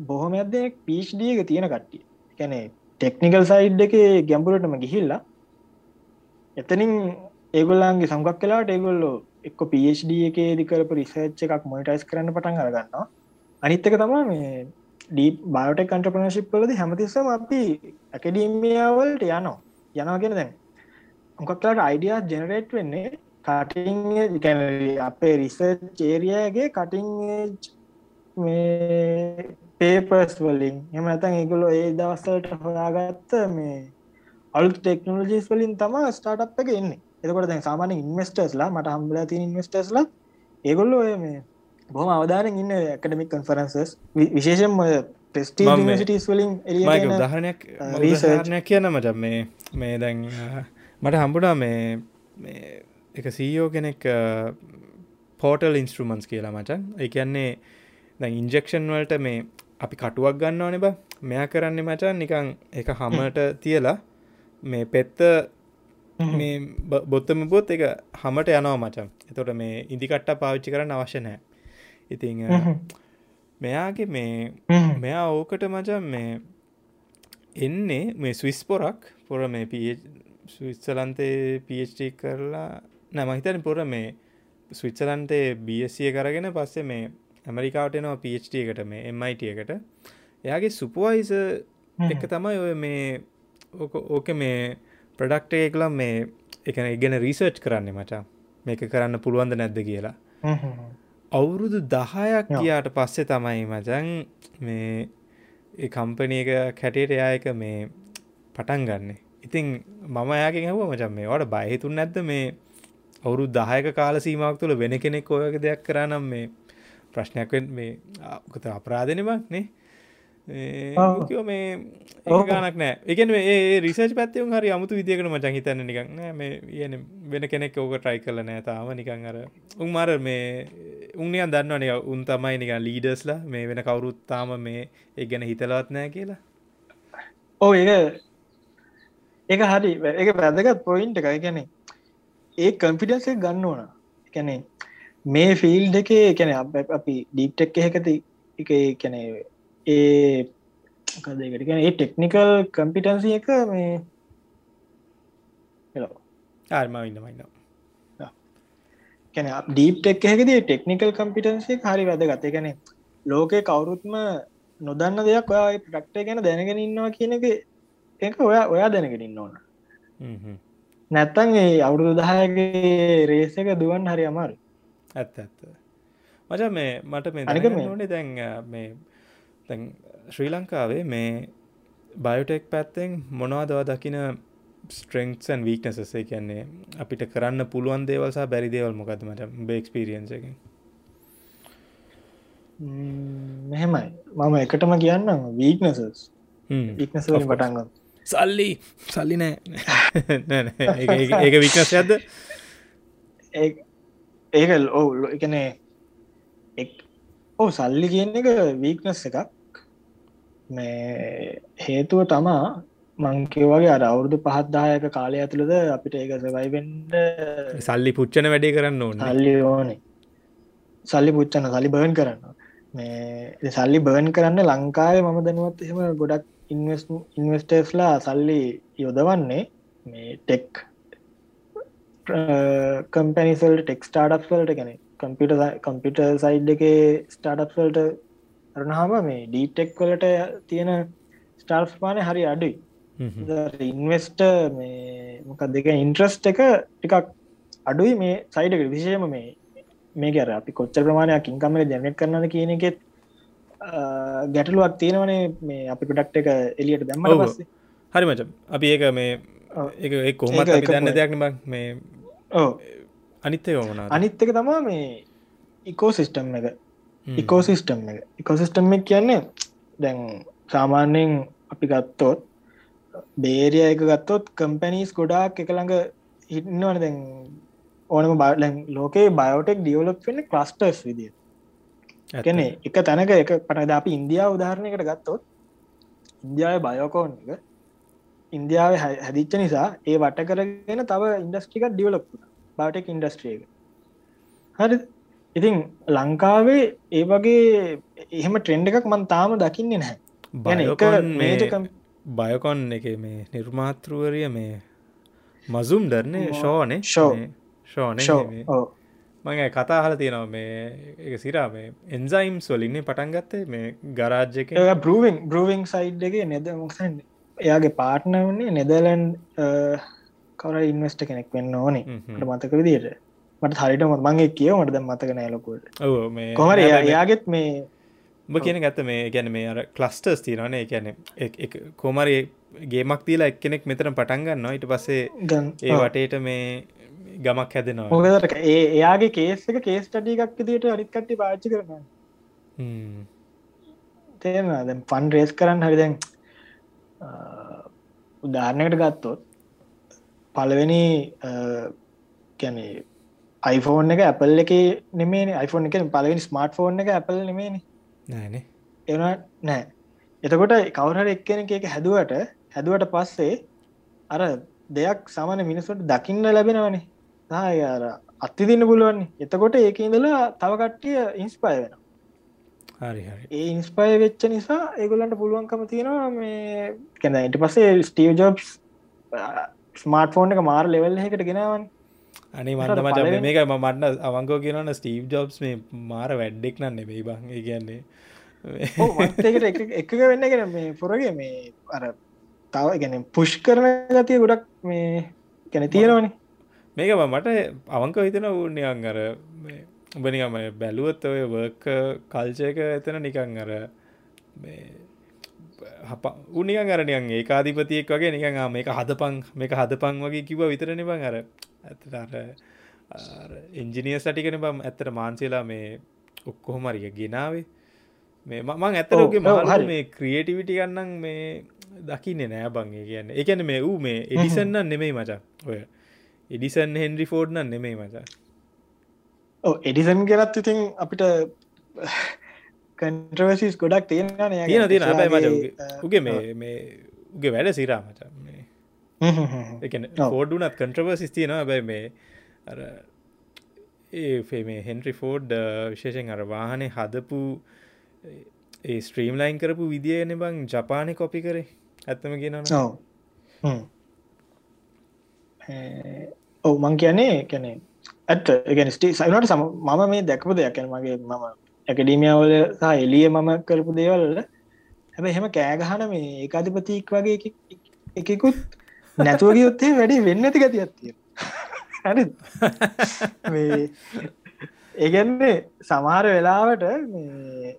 බොහොම ඇදෙක් පිච්්ඩියක තියෙන කට්ටිය. කැනෙ ටෙක්නිකල් සයිඩ් එක ගැම්පුරටම ගිහිල්ලා එතනින් ඒගොල්ලන්ගේ සම්ගක් කලාට ඒගොල්ලෝ එක්ක පD එක දිකරපු රිසර්ච් එකක් මොනිටයිස් කරන්න පටන් අරගන්නවා. අනිත්තක තමා මේ ඩී බයෝටෙක් කන්ට්‍රපනශිප් වලද හැමතිස්සම අපි ඇකඩීමියවල්ට යනවා. යනවාගෙන දැන් මොකක්ලාට අයිඩියා ජෙනරේට් වෙන්නේ කටිං ගැන අපේ රිසර්ච් චේරියගේ කටිං මේ පේපර්ස් වලින්. එම ඇතන් ඒගොලො ඒ දවස්සලට හොයාගත්ත මේ අලු ටෙක්නෝජිස් වලින් තම ස්ටාට් එක එන්නේ. එතකොට දැන් සාමාන්‍ය ඉන්වස්ටර්ස්ලා මට හම්බලා තියෙන ඉන්වස්ටර්ස්ලා ඒගොල්ලෝ මේ බොහොම අවධාරෙන් ඉන්න ඇකඩමික් කන්ෆරන්සස් විශේෂම ප්‍රස්ටි සිටස් වලින් උදාහරණයක් රීසර්ණයක් කියන්න මට. මේ මේ දැන් මට හම්බුඩා මේ එක සීයෝ කෙනෙක් පෝටල් ඉන්ස්ට්‍රමන්ස් කියලා මචන් ඒ කියන්නේ දැන් ඉන්ජෙක්ෂන් වලට මේ අපි කටුවක් ගන්න ඕනෙ බ. මෙයා කරන්න මචන් නිකං එක හමට තියලා මේ පෙත්ත මේ බොත්තම බොත් එක හමට යනවා මචන් එතොට මේ ඉදිකට්ට පාවිච්චි කරන්න අවශ්‍ය නෑ ඉතිං මෙයාගේ මේ මෙයා ඕකට මචන් මේ එන්නේ මේ ස්විස් පොරක්. පොර මේ ස්විත්සලන්තේ පD කරලා නැමහිතන පොර මේ ස්විත්සලන්තේ බසිය කරගෙන පස්සේ මේ ඇමරිකාවට එනවා පD එකට මේ MIT එකට. එයාගේ සුපුවයිස එක තමයි ඔය මේ ඕක මේ ප්‍රඩක්ට එකලම් මේ එකන ඉගෙන රීසර්ච් කරන්න මචා. මේක කරන්න පුළුවන්ද නැද්ද කියලා. අවුරුදු දහයක් කියාට පස්සේ තමයි මචන් මේ කම්පනය එක කැටේට යායක මේ පටන් ගන්න. ඉතින් මම යාගෙන් හව මචන් මේ වට බයහිතුන් නැද්ද මේ අවුරු දහයක කාල සීමක් තුළ වෙන කෙනෙක් ඔයක දෙයක් කරනම් මේ ප්‍රශ්නයක් මේ ආකත අපරාධනමක් නේ කිව මේ ඒගනක් නෑ. එකන ඒ රිසර්ච් පැත්තවුම් හරි අමුතු විදිකට මචන් හිතන්න නිකක් නෑ මේ කියන වෙන කෙනෙක් ඕක ට්‍රයි කල නෑ තාම. නිකං අර උන් මර මේ උන්නියන් දන්නවනය උන් තමයි නික ලීඩස්ලා මේ වෙන කවුරුත් තාම මේ ඒ ගැන හිතලවත් නෑ කියලා. ඕ ඒ ඒක හරි. ඒක පැදගත් පොයින්ට එකයි. ගැන ඒ කම්පිටන්සේ ගන්න ඕන. කැනෙ මේ ෆිල් දෙකේ කැන අපි ඩීප්ටෙක් එකති එක කැනේ ඒ කදකට ඒ ටෙක්නිකල් කම්පිටන්සිය එක මේ ආර්මඉන්නමයින්න කැන ඩීප්ටෙක් එකද ටෙක්නිකල් කම්පිටන්සිය හරි වැද ගත කැනෙ ලෝකය කවුරුත්ම නොදන්න දෙයක් ඔයා ප්‍රක්ටේ ගැන දැනගෙන ඉන්නවා කියන එක එක ඔයා ඔයා දැනගෙනින් ඕන. නැත්තන් ඒ අවුරුදු දහයගේ රේස එක දුවන් හරි අමාරු ඇත්ත ඇත්ත. මච මේ මට මේ ඕනේ දැන් මේ තැන් ශ්‍රී ලංකාවේ මේ බයෝටෙක් පැත්තෙන් මොනවාදවා දකින ස්ට්‍රෙන්ක්සන් වීක්නසසේ කියන්නේ අපිට කරන්න පුළුවන් දේවල්සා බැරි දේවල් මොකද මට බේක්ස්පිරියන්ස එක මෙහෙමයි. මම එකටම කියන්න වීක්නසස් වීක්නස පටන්ග සල්ලි සල්ලි නෑ. ඒක වික්නස් ඇද ඒක ඔවු එකනේ ඔව සල්ලි කියන එක වීක්නස් එකක් මේ හේතුව තමා මංකිවගේ අර අවුරදු පහත්දායක කාලය ඇතුළද අපිට ඒක සවයිවෙන්ඩ සල්ලි පුච්චන වැඩේ කරන්න ඕන. සල්ලි ඕනේ. සල්ලි පුච්චන සලි බර්න් කරන්න. මේ සල්ලි බර්න් කරන්න ලංකාවේ මම දැනුවත් එහෙම ගොඩක් ඉන්වස් ඉන්වස්ටර්ස්ලා සල්ලි යොදවන්නේ මේ ටෙක් කම්පැනිසල් ටෙක් ස්ටාඩක් වලට ගැන කම්පිට කම්පිට සයිඩ් එක ස්ටාඩක්වලට රනහම මේ ඩීටෙක් වලට තියෙන ස්ටාර්ස් පානය හරි අඩුයි. ඉන්වස්ට මේ මොක දෙක ඉන්ට්‍රස්ට එක ටිකක් අඩුයි මේ සයිඩක විශෂයම මේ මේ ගැර අපි කොච්ච ප්‍රමාණයක් ඉංකමල ජනට කරනද කියන එකෙත් ගැටලුවක් තියෙනවනේ මේ අපි පිටක්ට එක එලියට දැම්ම පස්සේ. හරි මච. අපි ඒක මේ ඒ කොහමත් දන්න දෙයක් බක් මේ අනිත්තය ඕමන අනිත්තක තමා මේ ඉකෝ සිිස්ටම් එක ඉකෝසිිස්ටම් එක ඉකොසිිස්ටම් එක කියන්නේ දැන් සාමාන්‍යයෙන් අපි ගත්තොත් බේරිය එක ගත්තොත් කම්පැනීස් ගොඩාක් එක ළඟ හිටන්නවන දැන් ඕනම බලන් ලෝකේ බයෝටෙක් ඩියවලප් වෙන්න ක්ලස්ටර්ස් විදිිය ගැන එක තැනක එක පටද අපි ඉන්දියාව උදාහරණයකට ගත්තොත් ඉන්දියාව බයෝකෝන් එක ඉන්දියාව හැදිච්ච නිසා ඒ වට කරගෙන තව ඉන්ඩස්ට්‍රිකක් ඩියවලප් බාටෙක් ඉන්ඩස්ට්‍රියක හරි ඉතින් ලංකාවේ ඒ වගේ එහෙම ට්‍රෙන්ඩ එකක් මන් තාම දකින්නේ නැහැ. බයකොන් එක මේ නිර්මාතෘවරිය මේ මසුම් දරන්නේ ෂෝනේ? ෂෝ. ෂෝන මගේ කතා හල තියෙනවා මේ එක සිරා මේ එන්සයිම්ස් වලින්නේ පටන් ගත්තේ මේ ගරාජ්‍යක බරුවිං බරුවිං සයිඩ් එක නෙද? මොක්සන් එයාගේ පාට්න වන්නේ නෙදලන් කවර ඉන්වස්ට කෙනෙක් වෙන්න ඕනේ. මතක විදියට මට හරිට මත් මගේ කියව මට මතක නෑලකුට කොමර එයාගෙත් මේ උඹ කියන ගත්ත මේ ගැන මේ අර කලස්ටර්ස් තිරනේ ගැන කෝමරි ගේමක් තිීලා එක්කෙනෙක් මෙතරම් පටන්ගන්න ඊට පස්සේ ඒ වටේට මේ ගමක් හැදෙනවා. මොකදට ඒ එයාගේ කේස් එක කේස් ටඩි එකක් දිට අනිත්කට්ටි පාච්චි කරන තේම දැ ෆන් රේස් කරන්න හරි දැන් උදාරණයට ගත්තොත් පලවෙනි කැනේ iPhoneෆෝන් එක Apple එක නෙමේ iPhone එක පලවෙනි ස්මර්ට ෆෝන් එක Apple නෙමේනි නෑනේ. එන නෑ. එතකොට කවුරහර එක්කෙන එක හැදුවට හැදුවට පස්සේ අර දෙයක් සමන මිනිසුට දකින්න ලැබෙනවනේ. යාර අත්ති දින්න පුළුවන් එතකොට ඒක ඉඳලා තව කට්ටිය ඉන්ස්පය වෙන ඒ ඉන්ස්පය වෙච්ච නිසා ඒගොලන්ට පුළුවන්කම තියෙනවා මේ කැන ඉට පස්සේ ස්ටීව් ජොබ්ස් ස්මාර්ට ෆෝන් එක මාර ලෙවල් එකට ගෙනවන් අනි මන්ද මච මේක මන්න අවංකෝ කියනන ස්ටීව් ජොබ්ස් මේ මාර වැඩ්ඩෙක් නන්න මේ බං. කියන්නේ එක වෙන්න ගෙන මේ පොරගේ මේ අර තව ගැන පුෂ් කරන ගතිය ගොඩක් මේ කැන තියෙනවනේ. මේක මට අවංක හිතන වූනියන් අර උබනිකම බැලුවත් ඔය වර්ක කල්චයක එතන නිකං අර උනිකන් අරනියන් ඒකාධිපතියෙක් වගේ නිකං මේක හදපං මේක හදපං වගේ කිව විතරන බං අර ඇතර ඉංජිනිය සටිකන බම් ඇත්තට මාන්සේලා මේ ඔක්කොහොමරික ගෙනාවේ. මේ මං ඇතරගේ මහර මේ ක්‍රියටිවිටි ගන්නන් මේ දකින්න නෑ බංගේ කියන්න. එකන මේ වූ මේ එඩිසන්න නෙමෙයි මචා. ඔය එඩිසන් හෙන්රි ෆෝඩ්න නෙමේ මචා. ඕ එඩිසන් ගෙනත් ඉතින් අපිට කන්ට්‍රවසිස් ගොඩක් තියෙන උගේ මේ උගේ වැඩ සිරා මච ෆෝඩ්ඩුනත් කන්ට්‍රවසිස් තියෙන බැයි මේ අර ඒ මේ හෙන්රි ෆෝඩ් විශේෂෙන් අර වාහනේ හදපු ඒ ස්ත්‍රීම් ලයින් කරපු විදිියන බං ජපානය කොපි කරේ. ඇත්තම කියනවා ඔව. මං කියන්නේ කැනෙ ඇත්ත. ගැන ස්ටේ සයිනට සම මම මේ දැකපු දෙයක් කැන මගේ මම ඇකඩීමියාවල සහ එලිය මම කරපු දේවල්ල හැබ එහෙම කෑගහන මේ ඒකාධිපතිීක් වගේ එකකුත් නැතුවගේ යොත්තේ වැඩි වෙන්න ඇති ගති ඇත්තිය හැ ඒගැන්නේ සමහර වෙලාවට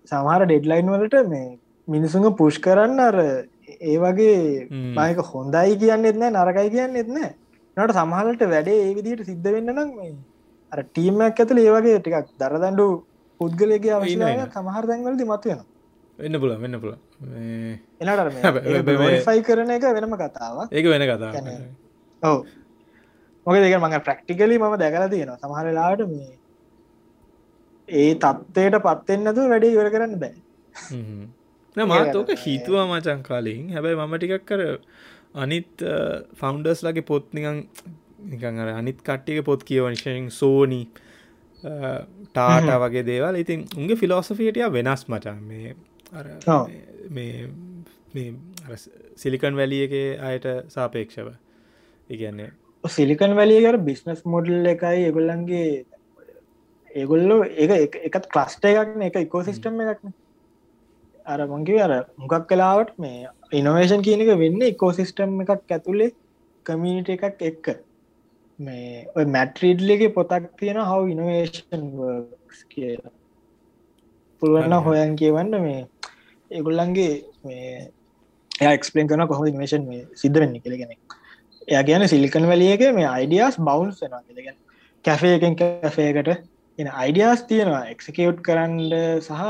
සමහර ඩෙඩ්ලයින් වලට මේ මිනිසුඟ පුෂ් කරන්න අර ඒ වගේ මයක හොඳයි කියන්නෙත් නෑ නරකයි කියන්නෙත් නෑ. නට සමහලට වැඩේ ඒ විදිට සිද්ධ වෙන්න නම් මේ අර ටීමක් ඇතුළ ඒවගේ ටිකක් දරදඩු පුද්ගලගේ අවශ්‍යය සමහර දැන්වලදි මත්වෙන වෙන්න පුල වෙන්න පුල එනට ෆයි කරන එක වෙනම කතාව ඒක වෙන කතා ඔව. මොක දෙක මඟ ප්‍රක්ටිකලි මම දැකල තියෙනවා. සමහරලාට මේ ඒ තත්වයට පත්තෙන්න්නතු වැඩේ ඉවර කරන්න බෑ. මාතෝක හිතුවා මචන් කාලින්. හැබැයි මම ටිකක් කර අනිත් ෆෞන්ඩර්ස් ලගේ පොත් නිකං නිකං අර අනිත් කට්ටික පොත් කියවනිශයෙන් සෝනි ටාට වගේ දේවල්. ඉතින් උන්ගේ ෆිලෝසෆියටිය වෙනස් මචන් මේ මේ සිලිකන් වැලිය එක අයට සාපේක්ෂව. ඉගන්නේ සිලිකන් වැලියකර බිස්නස් මොඩල් එකයි එගොල්ලන්ගේ ඒගොල්ලෝ ඒ එකත් ක්ලස්ට එකක්න එක ඉකෝසිිස්ටම් එකක්න අර මංගේ අර මොකක් කලාවට මේ ඉනොවේෂන් කියනක වෙන්න එකෝසිිස්ටම් එකක් ඇතුළේ කමිනිට එකක් එක්ක. මේ මැට්‍රීඩ්ලගේ පොතක් තියෙන හව ඉනවේෂන් කියලා. පුළුවන්න හොයන් කියවන්න මේ ඒගොල්ලන්ගේ මේ එක්ස්පලන් කරන කොහොම ඉනවේෂන් මේ සිද්ධ වෙන්න කෙළගෙන එය කියන සිල්කන් වලියක මේ අයිඩියස් බවන්ස් වෙන කෙළගෙන කැෆේ එකෙන් කැෆේකට එන අයිඩියස් තියෙනවා. එක්සිකවට් කරන්න සහ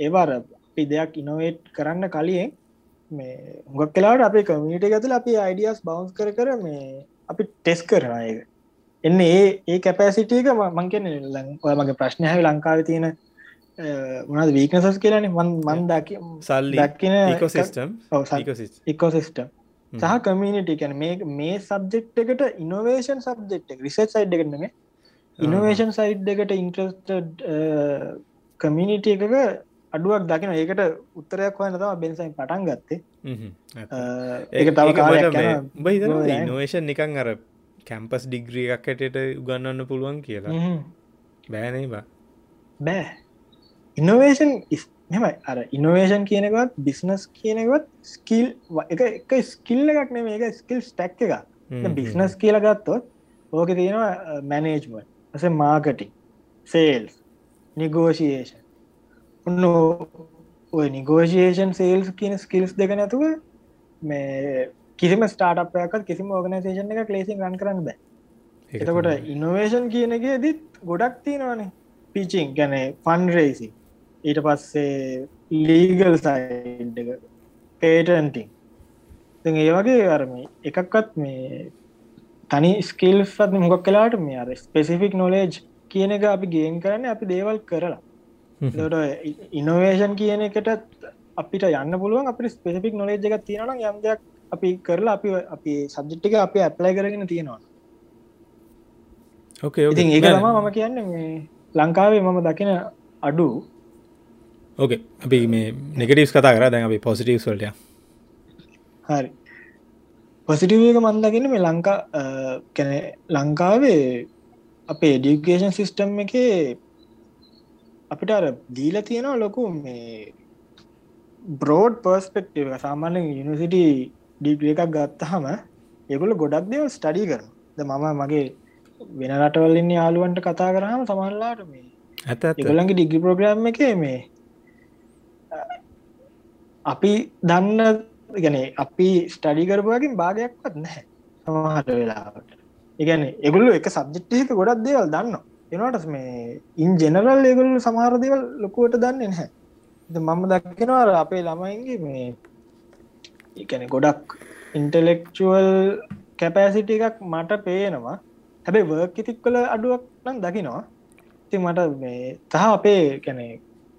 ඒවාර අපි දෙයක් ඉනොවේට් කරන්න කලියෙන් මේ ගොක් කලාට අපේ කමිට ගතුල අපි අයිඩියස් බවන්ස් කර කර මේ අපි ටෙස් කරන ඒක. එන්න ඒ ඒ කැපෑසිටියක මංකෙන ඔය මගේ ප්‍රශ්නය හැ ලංකාව තියෙන මොනද වීකනසස් කියලන? මන් දකි සල්ලි. දක්කින ඉකෝසිස්ටම් සහ කමිනිටි කැන මේ මේ සබ්ජෙක්් එකට ඉනොවේෂන් සබ්ජෙක්් රිසට් සයිඩ් එකටම ඉනොවේෂන් සයිඩ් එකට ඉන්ට්‍රස්ට කමිනිිටිය එකක අඩුවක් දකින ඒකට උත්තරයක් හොයන තම බෙන්සයින් පටන් ගත්තේ. ඒක තව ඉනෝවේෂන් නිකං අර කැම්පස් ඩිග්‍රිය එකක් හැටට උගන්නන්න පුළුවන් කියලා. බෑනේ බා. බෑ ඉනොවේෂන් මෙමයි අර ඉනොවේෂන් කියනකවත් බිස්නස් කියනකවත් ස්කිල් එක එක ස්කිල්ල එකක් නේ මේක ස්කිල් ස්ටැක් එක බිස්නස් කියලගත්තොත් ඕක තියෙනවා මැනේජ්මන් ඇස මාකටින් සේල්ස් නිගෝෂියේෂන් ඔන්න ඔය නිගෝෂේෂන් සේල්ස් කියන ස්කිල්ස් දෙක නැතුව මේ කිසිම ස්ටාටපයක්ත් කිසිම ඕගනසේෂන් එක ලේසින් රන් කරන්න බෑ. එතකොට ඉනොවේෂන් කියනගේ දිත් ගොඩක් තියෙනවානේ. පිචිං ගැන ෆන් රේසි ඊට පස්සේ ලීගල් එක පේටන්ටිං ඒ වගේ අරම එකක්වත් මේ තනි ස්කිල්ස්ත් මොකක් කලාට මේ අර ස්පෙසිෆික් නොලේජ් කියන එක අපි ගේන් කරන්න අපි දේවල් කරලා. ඉනොවේෂන් කියන එකට අපිට යන්න පුළුවන් අපි ස්පෙසිෆික් නොලේජ් එක තියෙන යම් දෙයක් අපි කරලා අපි අපි සබ්ජෙට්ටික අපි ඇප්ලයි කරගෙන තියෙනවා. ඕකේ ඉතින් ඒක තම මම කියන්න මේ ලංකාවේ මම දකින අඩු ඕකේ අපි මේ නෙගටස් කතා කර. දැන් අපි පොසිටව් සල්ටය හරි. පොසිටිවක මන්දගෙන මේ ලංකා කැන ලංකාවේ අපේ ඩිකේෂන් සිිස්ටම් එක අපිට අර දීල තියෙනවා ලොකු මේ බ්‍රෝඩ් පර්ස්පෙක්ටව සාමාන්‍ය යනිසිට ඩිග්‍ර එකක් ගත්තහම ඒගොල ගොඩක් දෙව ස්ටඩි කරන ද මම මගේ වෙන රටවල්ලන්න යාලුවන්ට කතා කරහම සමල්ලාට මේ ඇත ඒගොල්ලන්ගේ ඩිග්‍රි ප්‍රග්‍රම් එක මේ අපි දන්න ගැන අපි ස්ටඩි කරපුවකින් භාගයක්වත් නැහැ සමහට වෙලාවට. ඉගැන එගුල්ලු එක සබ්ජෙක්්ක ගොඩක් දේවල් දන්න එනට මේ ඉන් ජෙනරල් ඒගොල්ලු සමහරදවල් ලොකුවට දන්න නැහැ. මම දක්කෙනවාර අපේ ළමයින්ගේ මේ එකන ගොඩක් ඉන්ටලෙක්චුවල් කැපෑසිට එකක් මට පේනවා. හැබැයි වර්ක් ඉතික් කළ අඩුවක් නම් දකිනවා. ති මට මේ තහ අපේ කැනෙ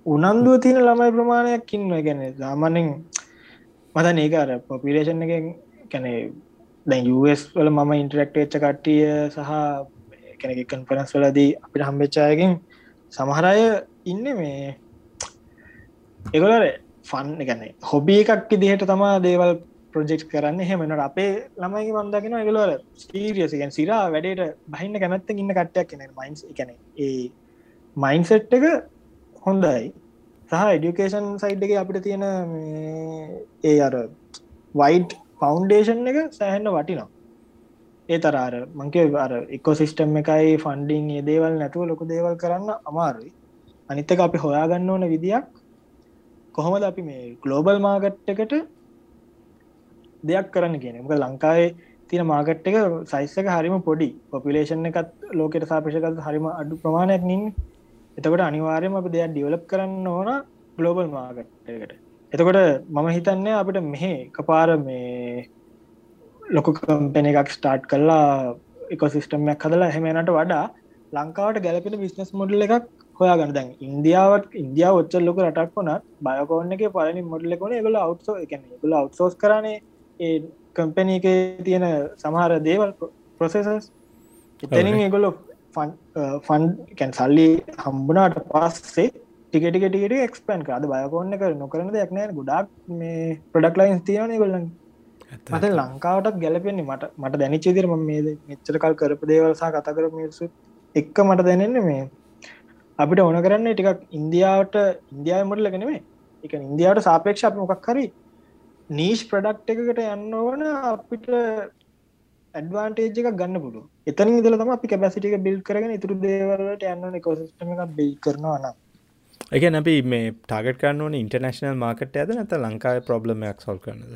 උනන්දුව තියෙන ළමයි ප්‍රමාණයක් ඉන්න ගැන සාමනෙන් මත ඒකාර පොපිලේෂන් එක කැනෙ දැන් යස් වල මම ඉන්ටරෙක්ට එච්ච කට්ටිය සහ කෙනෙ කන්ෆරන්ස් වලදී අපිට හම්බෙච්චායකින් සමහරය ඉන්න මේ එගොලර ෆන් ගැන හොබි එකක් දිහට තමා දේවල් ප්‍රජෙක්් කරන්න. හෙමනට අපේ ළමයි මන්දකින ගලවල ස්ටීරියසිගෙන් සිරා වැඩට බහින්න කැමැත්ත ඉන්න කට්ටයක් කෙන මයින්ස් එකන ඒ මයින්සෙට් එක හොඳයි. සහ එඩියුකේෂන් සයිඩ් එක අපිට තියෙන ඒ අර වයිඩ් ෆෞන්ඩේෂන් එක සෑහෙන්න්න වටිනවා. ඒ තරාර මංකේ අර එක්කෝ සිිස්ටම් එකයි ෆන්ඩිං ඒ දේවල් නැතුව ලොකු දේවල් කරන්න අමාරුයි. අනිත්තක අපි හොයාගන්න ඕන විදියක් කොහොමද අපි මේ ගලෝබල් මාගට් එකට දෙයක් කරන්න කියන මක ලංකාවේ තින මාගට් එක සයිස්සක හරිම පොඩි. පොපිලේෂන් එකත් ලෝකට සාපේෂකත් හරිම අඩු ප්‍රමාණයක් නින් එතකොට අනිවාර්යම අප දෙයක් ඩියවලප් කරන්න ඕන ගලෝබල් මාගට්කට එතකොට මම හිතන්නේ අපිට මෙහෙ කපාර මේ ලොකු කම්පෙන එකක් ස්ටාර්ට් කරලා එකසිස්ටම්යක් හදලා හෙමනට වඩා ලංකාවට ගැලපෙන බිස්නස් මොඩල් එකක් හොයා ගන්න දැන් ඉන්දියාවට ඉන්දියාව ඔච්චල් ලොක රටක් වුණත් බයකෝන්න එක පලනි මොඩල කොන ගල අවත්සෝ එක ගල අවත්සෝස් කරනේ. ඒ කම්පැනි එක තියෙන සමහර දේවල් ප්‍රොසෙසස් එතනින් ඒගොලො ෆන් කැන් සල්ලි හම්බුනාට පස්සේ ටිකටිකටිකට එක්ස්පන් කාද බයකෝන්න කර නොකරන දෙයක් නෑ ගොඩක් මේ ප්‍රඩක් ලයින්ස් තියන ගොල්ලන් මත ලංකාවටත් ගැලපෙන්නේ මට මට දැනිච්චේ දිරම මේ මෙච්චරකල් කරප දේවල්සා කතා කර මිසු එක්ක මට දැනෙන්නේ මේ අපිට ඕන කරන්න ටිකක් ඉන්දියාවට ඉන්දයා මුරලගෙනෙමේ එක ඉන්දියාවට සාපේක්ෂ අප මොකක් හරි නීෂ් ප්‍රඩක්් එකකට යන්න ඕන අපිට ඇඩවාන්ටේජ එකක් ගන්න පුළු එතන දල තම අපි කැබැසිටික බිල් කරගෙන ඉතුරු දේවලට යන්න කොසිටම එක බිල් කරනවා නම්. එක නැබි මේ ටාගට කරන්න ඉන්ටර්නශනල් මාකට ඇද නැත ලංකාව ප්‍රබ්ලමයක් සොල් කරනද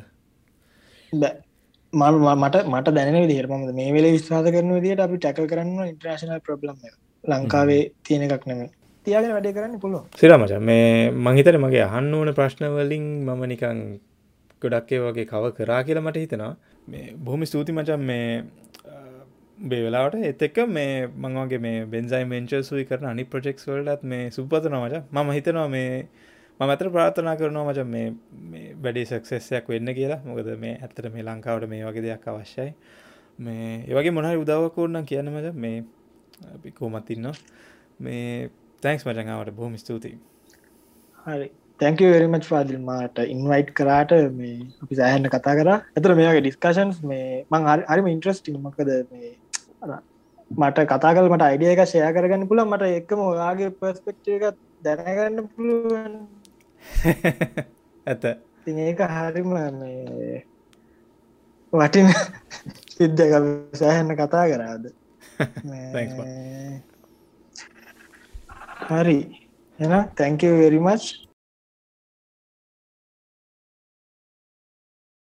මට මට දැන විදිහරම මේ වෙල විස්වාද කරන විදිට අපි ටැකල් කරන්න ඉන්ටර්නශනල් ප්‍රබ්ලම් ලංකාවේ තියෙන එකක් නෙම තියාගෙන වැඩ කරන්න පුළුව සිරමච මේ මහිතර මගේ අහන්න ඕන ප්‍රශ්නවලින් මම නිකං ගොඩක් ඒ වගේ කව කරා කියලා මට හිතෙනවා. මේ බොහොම ස්තුති මචන් මේ බේවෙලාට එත් එක්ක මේ මංවගේ මේ බෙන්සයි මෙන්චර් සුයි කරන අනි ප්‍රජෙක්ස් වලටත් මේ සුපතන මච. මම හිතනවා මේ මම අතර ප්‍රාථනා කරනවා මචන් මේ මේ වැඩි සක්සෙස්සයක් වෙන්න කියලා. මොකද මේ ඇත්තට මේ ලංකාවට මේ වගේ දෙයක් අවශ්‍යයි. මේ ඒවගේ මොනහරි උදව්වක් ඕන්න කියන්න මච. මේ අපි කෝමත් ඉන්නවා. මේ තැන්ක්ස් මචංාවට බොහොම ස්තුතියි. හරි. තැක වෙරිමච් පාදිල් මාට ඉන්වයිට් කරාට මේ අපි සෑහන්න කතා කර. ඇතර මේගේ ඩිස්කශන්ස් මේ මං හරිම ඉන්ට්‍රස්ටිං මකද මේ මට කතාකල් මට අයිඩිය එක ෂය කරගන්න පුළ මට එක්කම ඔයාගේ පස්පෙක්්ච එක දැනගන්න පුළුවන්. ඇත. ඒක හරිම වටින සිද්ධක සෑහන්න කතා කරාද? හරි. එන තැංකව වෙරිමච්